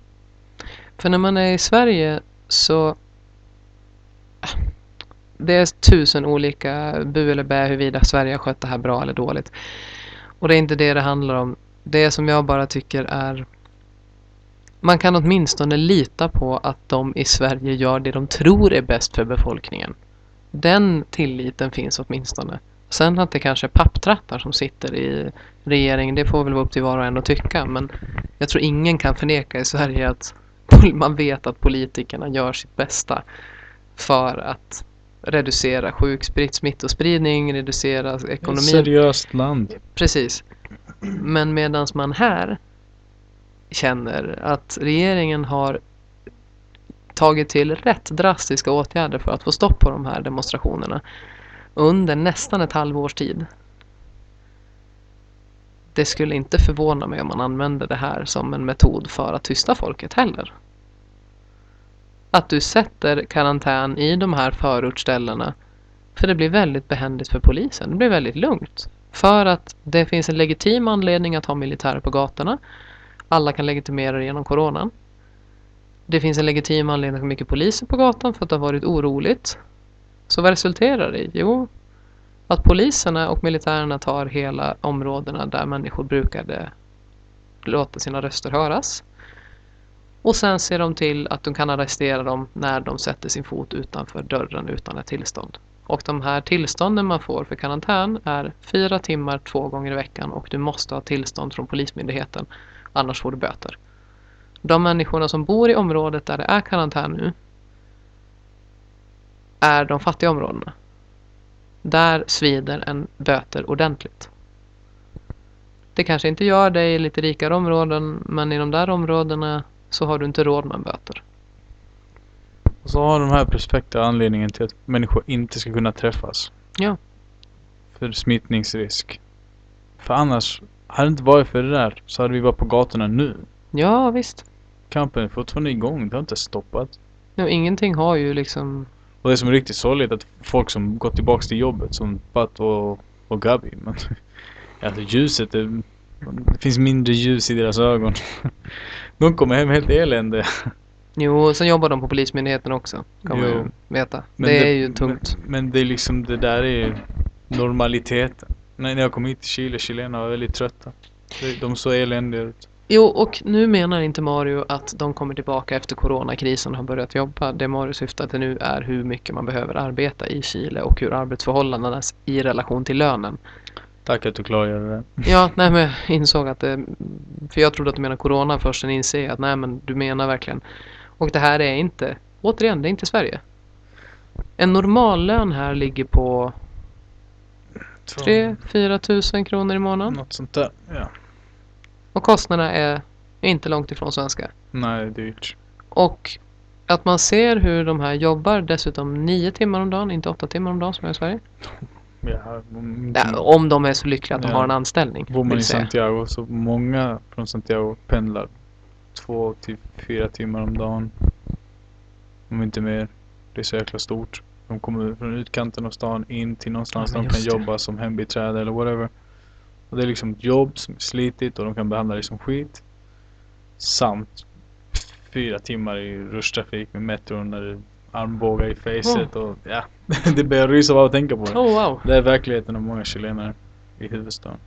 För när man är i Sverige så... Det är tusen olika bu eller bä huruvida Sverige har skött det här bra eller dåligt. Och det är inte det det handlar om. Det som jag bara tycker är... Man kan åtminstone lita på att de i Sverige gör det de tror är bäst för befolkningen. Den tilliten finns åtminstone. Sen att det kanske är papptrattar som sitter i regeringen, det får väl vara upp till var och en att tycka. Men jag tror ingen kan förneka i Sverige att man vet att politikerna gör sitt bästa för att reducera sjuksprit, smittospridning, reducera Ett ekonomin. seriöst land. Precis. Men medan man här känner att regeringen har tagit till rätt drastiska åtgärder för att få stopp på de här demonstrationerna under nästan ett halvårs tid. Det skulle inte förvåna mig om man använder det här som en metod för att tysta folket heller. Att du sätter karantän i de här förortsställena för det blir väldigt behändigt för polisen. Det blir väldigt lugnt. För att det finns en legitim anledning att ha militärer på gatorna. Alla kan legitimera det genom coronan. Det finns en legitim anledning att ha mycket poliser på gatan för att det har varit oroligt. Så vad resulterar det i? Jo, att poliserna och militärerna tar hela områdena där människor brukade låta sina röster höras. Och sen ser de till att de kan arrestera dem när de sätter sin fot utanför dörren utan ett tillstånd. Och de här tillstånden man får för karantän är fyra timmar två gånger i veckan och du måste ha tillstånd från Polismyndigheten. Annars får du böter. De människorna som bor i området där det är karantän nu är de fattiga områdena. Där svider en böter ordentligt. Det kanske inte gör det i lite rikare områden men i de där områdena så har du inte råd med böter. Och så har de här perfekta anledningen till att människor inte ska kunna träffas. Ja. För smittningsrisk. För annars, hade det inte varit för det där så hade vi varit på gatorna nu. Ja visst. kampen är fortfarande igång. Det har inte stoppat. Ja, ingenting har ju liksom... Och det som är riktigt sorgligt är att folk som gått tillbaks till jobbet som Pat och, och Gabi. Men, alltså ljuset, det, det finns mindre ljus i deras ögon. De kommer hem helt eländiga. Jo, sen jobbar de på Polismyndigheten också. Kan man Jo. ju veta. Men det, är ju tungt. Men, men det är liksom, det där är ju normaliteten. När när jag kom hit till Chile, chilenarna var väldigt trötta. De- De såg eländiga ut. Jo, och nu menar inte Mario att de kommer tillbaka efter coronakrisen och har börjat jobba. Det Mario syftar till nu är hur mycket man behöver arbeta i Chile och hur arbetsförhållandena är i relation till lönen. Tack att du klargör det. Ja, nej men jag insåg att det... För jag trodde att du menade corona först, sen inser jag att nej men du menar verkligen. Och det här är inte, återigen, det är inte Sverige. En normallön här ligger på 3-4 tusen kronor i månaden. Något sånt där. Ja. Och kostnaderna är inte långt ifrån svenska. Nej, det är dyrt. Och att man ser hur de här jobbar dessutom nio timmar om dagen, inte åtta timmar om dagen som är i Sverige. Ja, om, Ja, om de är så lyckliga att de Ja. har en anställning. Bor man i. Santiago så många från Santiago pendlar två till fyra timmar om dagen. Om inte mer. Det är så jäkla stort. De kommer från utkanten av stan in till någonstans Ja, där de kan det. jobba som hembiträde eller whatever. Och det är liksom ett jobb som är slitigt och de kan behandla det som skit. Samt fyra timmar i rushtrafik med metron när det armbågar i facet och ja. det börjar rysa av att tänka på det. Oh wow. Det är verkligheten av många chilenare i huvudstaden.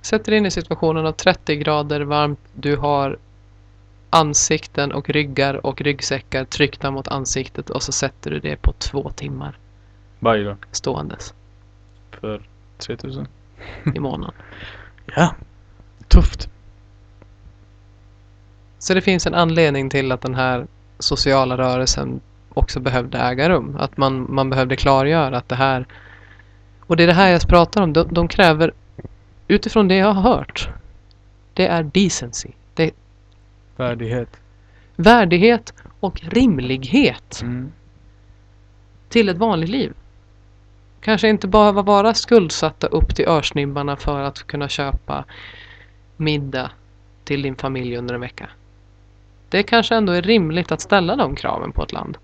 Sätt dig in i situationen av 30 grader varmt. Du har ansikten och ryggar och ryggsäckar tryckta mot ansiktet och så sätter du det på två timmar Varje dag. ståendes För 3000. i månaden. Ja. Tufft. Så det finns en anledning till att den här sociala rörelsen också behövde äga rum. Att man, man behövde klargöra att det här... Och det är det här jag pratar om. De, de kräver, utifrån det jag har hört, det är decency. Det är Värdighet. värdighet och rimlighet Mm. till ett vanligt liv. Kanske inte behöva vara skuldsatta upp till örsnibbarna för att kunna köpa middag till din familj under en vecka. Det kanske ändå är rimligt att ställa de kraven på ett land.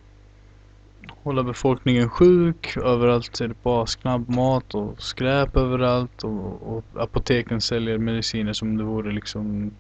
Hålla befolkningen sjuk. Överallt är det bara snabbmat och skräp överallt. Och, och apoteken säljer mediciner som det vore liksom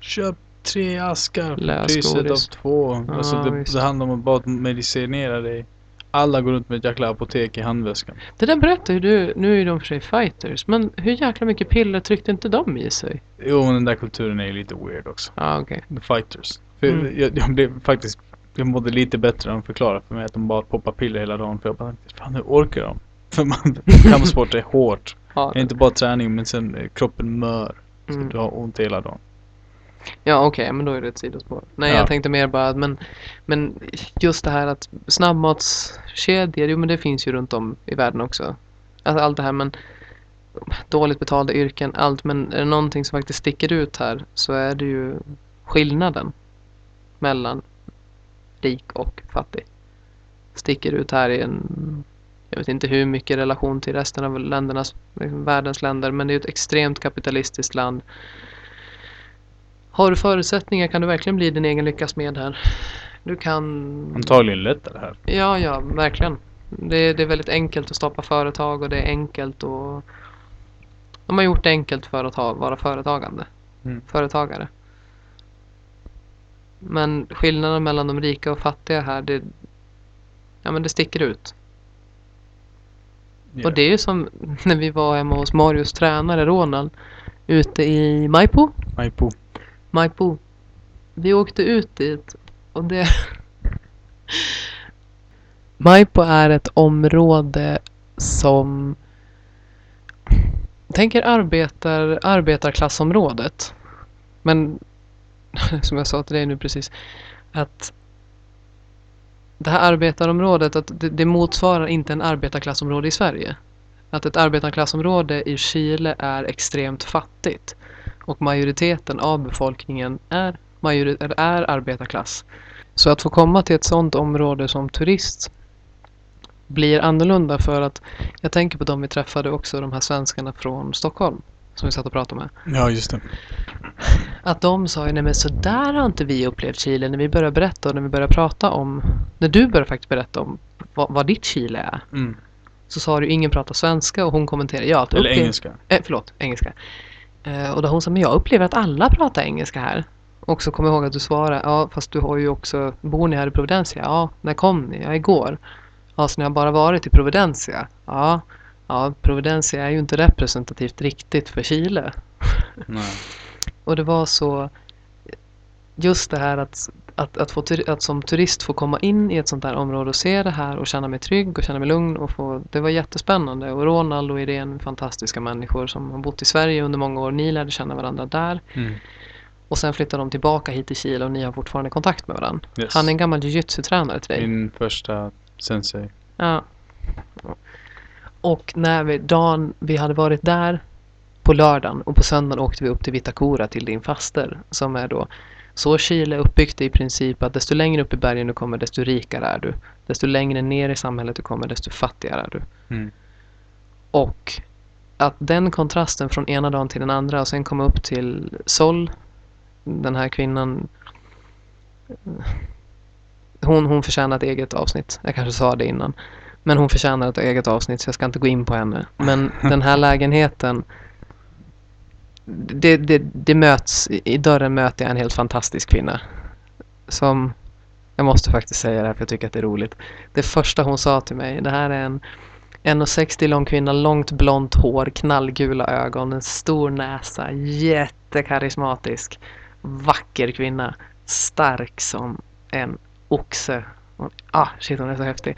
Köp tre askar priset av två. Ja, alltså det, det handlar om att bara medicinera dig. Alla går runt med ett jäkla apotek i handväskan. Det där berättar ju du, nu är de för sig fighters, men hur jäkla mycket piller tryckte inte de i sig? Jo, men den där kulturen är ju lite weird också. Ja, okej. The fighters. Mm. jag, jag blev faktiskt jag mådde lite bättre när de förklarade för mig att de bara poppar piller hela dagen. För jag bara fan hur orkar de? För man, kampsport är hårt. Ja, Det är inte bara träning men sen kroppen mör. Så mm. du har ont hela dagen. ja okej, men då är det ett sidospår. Nej, Ja. jag tänkte mer bara att, men, men just det här att snabbmatskedjor, jo men det finns ju runt om i världen också. Alltså allt det här, men dåligt betalda yrken, allt, men är det någonting som faktiskt sticker ut här så är det ju skillnaden mellan rik och fattig. Sticker ut här i en, jag vet inte hur mycket relation till resten av ländernas, liksom världens länder, men det är ett extremt kapitalistiskt land. Har du förutsättningar kan du verkligen bli din egen lyckas med här. Du kan... Antagligen lättare här. Ja, ja, verkligen. Det är, det är väldigt enkelt att starta företag och det är enkelt att... De har gjort det enkelt för att ha, vara företagande. Mm. Företagare. Men skillnaden mellan de rika och fattiga här, det... Ja, men det sticker ut. Yeah. Och det är ju som när vi var hemma hos Marius tränare Ronald ute i Maipo. Maipo. Maipo. Vi åkte ut dit och det... Maipo är ett område som... Tänker arbetar, arbetarklassområdet. Men som jag sa till dig nu precis. Att det här arbetarområdet, att det, det motsvarar inte en arbetarklassområde i Sverige. Att ett arbetarklassområde i Chile är extremt fattigt. Och majoriteten av befolkningen är, majori- är arbetarklass. Så att få komma till ett sådant område som turist blir annorlunda för att jag tänker på de vi träffade också, de här svenskarna från Stockholm som vi satt och pratade med. Ja, just det. Att de sa ju, nej men så där har inte vi upplevt Chile när vi började berätta och när vi började prata om, när du började faktiskt berätta om vad, vad ditt Chile är. Mm. Så sa du, ingen pratar svenska och hon kommenterade, ja. Eller upplev- engelska. Eh, förlåt, engelska. Eh, och då hon sa, men jag upplever att alla pratar engelska här. Och så kom jag ihåg att du svarade, ja fast du har ju också, bor ni här i Providencia? Ja, när kom ni? Ja, igår. Ja, så ni har bara varit i Providencia? Ja, ja, Providencia är ju inte representativt riktigt för Chile. Nej. Och det var så, just det här att, att, att, få, att som turist få komma in i ett sånt här område och se det här och känna mig trygg och känna mig lugn. Och få, det var jättespännande. Och Ronald och Irene, fantastiska människor som har bott i Sverige under många år. Ni lärde känna varandra där. Mm. Och sen flyttade de tillbaka hit till Chile och ni har fortfarande kontakt med varandra. Yes. Han är en gammal jujutsu-tränare till dig. Min första sensei. Ja. Och när vi, dagen vi hade varit där på lördagen och på söndagen åkte vi upp till Vitacura till din faster som är då så Chile uppbyggt i princip att desto längre upp i bergen du kommer desto rikare är du. Desto längre ner i samhället du kommer desto fattigare är du. Mm. Och att den kontrasten från ena dagen till den andra och sen komma upp till Sol, den här kvinnan hon, hon förtjänar ett eget avsnitt. Jag kanske sa det innan. Men hon förtjänar ett eget avsnitt så jag ska inte gå in på henne. Men den här lägenheten det, det, det möts, i dörren möter jag en helt fantastisk kvinna. Som, jag måste faktiskt säga det här för jag tycker att det är roligt. Det första hon sa till mig, det här är en 1,60 lång kvinna, långt blont hår, knallgula ögon, en stor näsa, jättekarismatisk, vacker kvinna, stark som en oxe. Ah, shit hon är så häftig.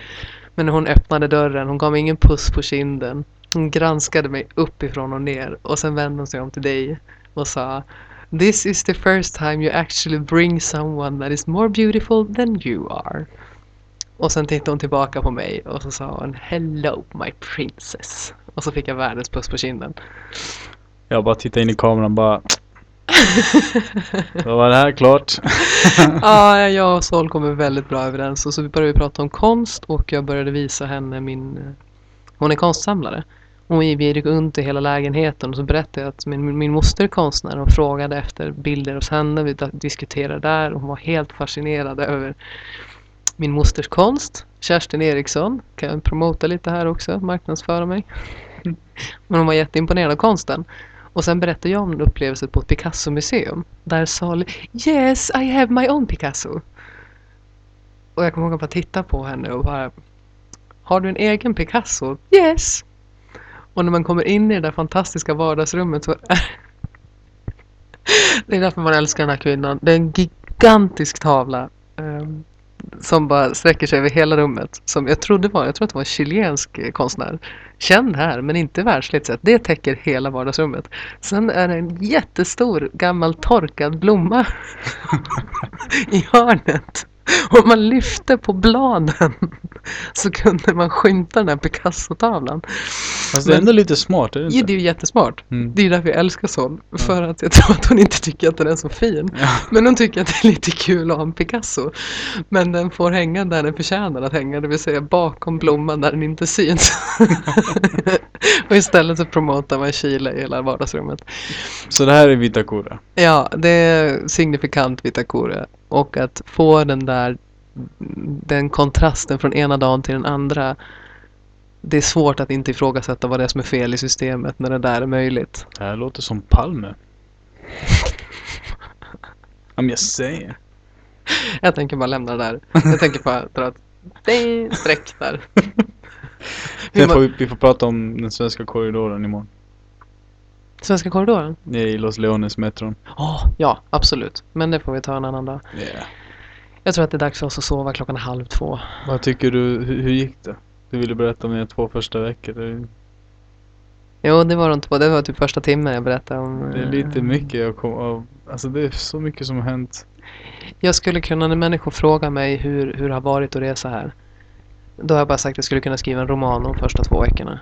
Men när hon öppnade dörren, hon gav mig ingen puss på kinden. Hon granskade mig uppifrån och ner och sen vände hon sig om till dig och sa This is the first time you actually bring someone that is more beautiful than you are. Och sen tittade hon tillbaka på mig och så sa hon Hello my princess. Och så fick jag världens puss på kinden. Jag bara tittade in i kameran och bara då var det här klart. Ja, jag och Sol kommer väldigt bra överens och så började vi prata om konst och jag började visa henne min... eh, Hon är konstsamlare. Och vi gick runt i hela lägenheten och så berättade jag att min, min moster är konstnär och frågade efter bilder hos henne. Vi diskuterade där och hon var helt fascinerad över min mosters konst. Kerstin Eriksson, kan jag promota lite här också, marknadsföra mig. Men hon var jätteimponerad av konsten. Och sen berättade jag om en upplevelse på ett Picasso-museum. Där Sally... yes I have my own Picasso. Och jag kommer ihåg att bara titta på henne och bara, har du en egen Picasso? Yes! Och när man kommer in i det där fantastiska vardagsrummet så är det är därför man älskar den här kvinnan. Det är en gigantisk tavla Um, som bara sträcker sig över hela rummet. Som jag trodde var, jag tror att det var en chilensk eh, konstnär. Känd här, men inte världsligt sett. Det täcker hela vardagsrummet. Sen är det en jättestor gammal torkad blomma i hörnet. Och om man lyfte på bladen så kunde man skymta den här Picasso-tavlan. Fast det är ändå lite smart, är det Ja, inte? det är ju jättesmart. Mm. Det är ju därför jag älskar Sol. För att jag tror att hon inte tycker att den är så fin. Ja. Men hon tycker att det är lite kul att ha en Picasso. Men den får hänga där den förtjänar att hänga, det vill säga bakom blomman där den inte syns. och istället så promotar man Chile i hela vardagsrummet. Så det här är Vitacura. Ja, det är signifikant Vitacura. Och att få den där den kontrasten från ena dagen till den andra. Det är svårt att inte ifrågasätta vad det är som är fel i systemet när det där är möjligt. Det här låter som Palme. Om jag säger. Jag tänker bara lämna det där. Jag tänker bara dra ett streck där. Sen får vi, vi får prata om den svenska korridoren imorgon. Svenska korridoren? I Los Leones metron. Åh, ja, absolut. Men det får vi ta en annan dag. Yeah. Jag tror att det är dags för oss att sova klockan halv två. Vad tycker du, hur, hur gick det? Du ville berätta om dina två första veckor. Jo, det var inte på. Det var typ första timmen jag berättade om. det är eh, lite mycket jag kom av. Alltså det är så mycket som har hänt. Jag skulle kunna, när människor frågar mig hur, hur det har varit att resa här. Då har jag bara sagt att jag skulle kunna skriva en roman de första två veckorna.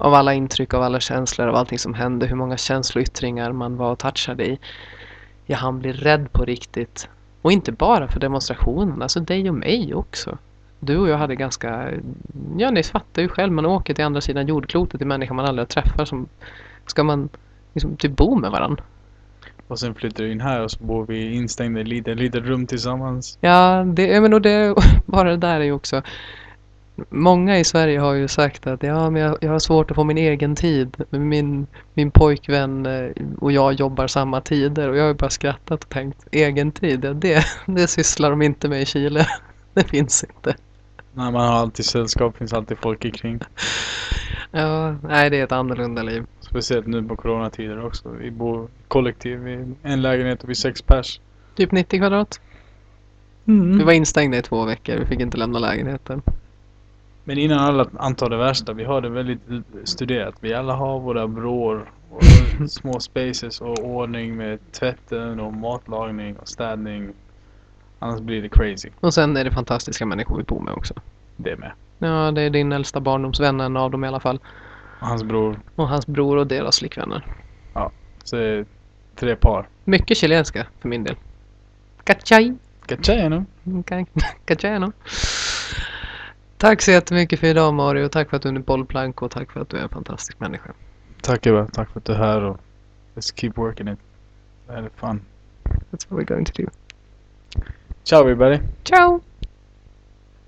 Av alla intryck, av alla känslor, av allting som hände. Hur många känsloyttringar man var och touchade i. Jag hann bli rädd på riktigt. Och inte bara för demonstrationen, alltså dig och mig också. Du och jag hade ganska, ja ni fattar ju själv, man åker till andra sidan jordklotet till människor man aldrig har träffat som, ska man liksom typ bo med varandra? Och sen flyttar du in här och så bor vi instängda i ett litet, litet rum tillsammans. Ja, det, men och det, bara det där är ju också Många i Sverige har ju sagt att ja, men jag, jag har svårt att få min egen tid. Min, min pojkvän eh, och jag jobbar samma tider och jag har ju bara skrattat och tänkt egen tid, ja, det, det sysslar de inte med i Chile. Det finns inte. När man har alltid sällskap, finns alltid folk ikring. Ja, nej, det är ett annorlunda liv. Speciellt nu på coronatider också. Vi bor kollektiv i en lägenhet och vi är sex pers. Typ 90 kvadrat. Vi var instängda i två veckor, vi fick inte lämna lägenheten. Men innan alla antar det värsta, vi har det väldigt studerat. Vi alla har våra vrår och små spaces och ordning med tvätten och matlagning och städning. Annars blir det crazy. Och sen är det fantastiska människor vi bor med också. Det med. Ja, det är din äldsta barndomsvän, en av dem i alla fall. Och hans bror. Och hans bror och deras flickvänner. Så det är tre par. Mycket chilenska för min del. Cachai. Cachayano. Cachano. Tack så jättemycket för idag Mario. Tack för att du är en bollplank och tack för att du är en fantastisk människa. Tack Eva. Tack för att du är här och let's keep working it. Här är fun. That's what we're going to do. Ciao everybody. Ciao!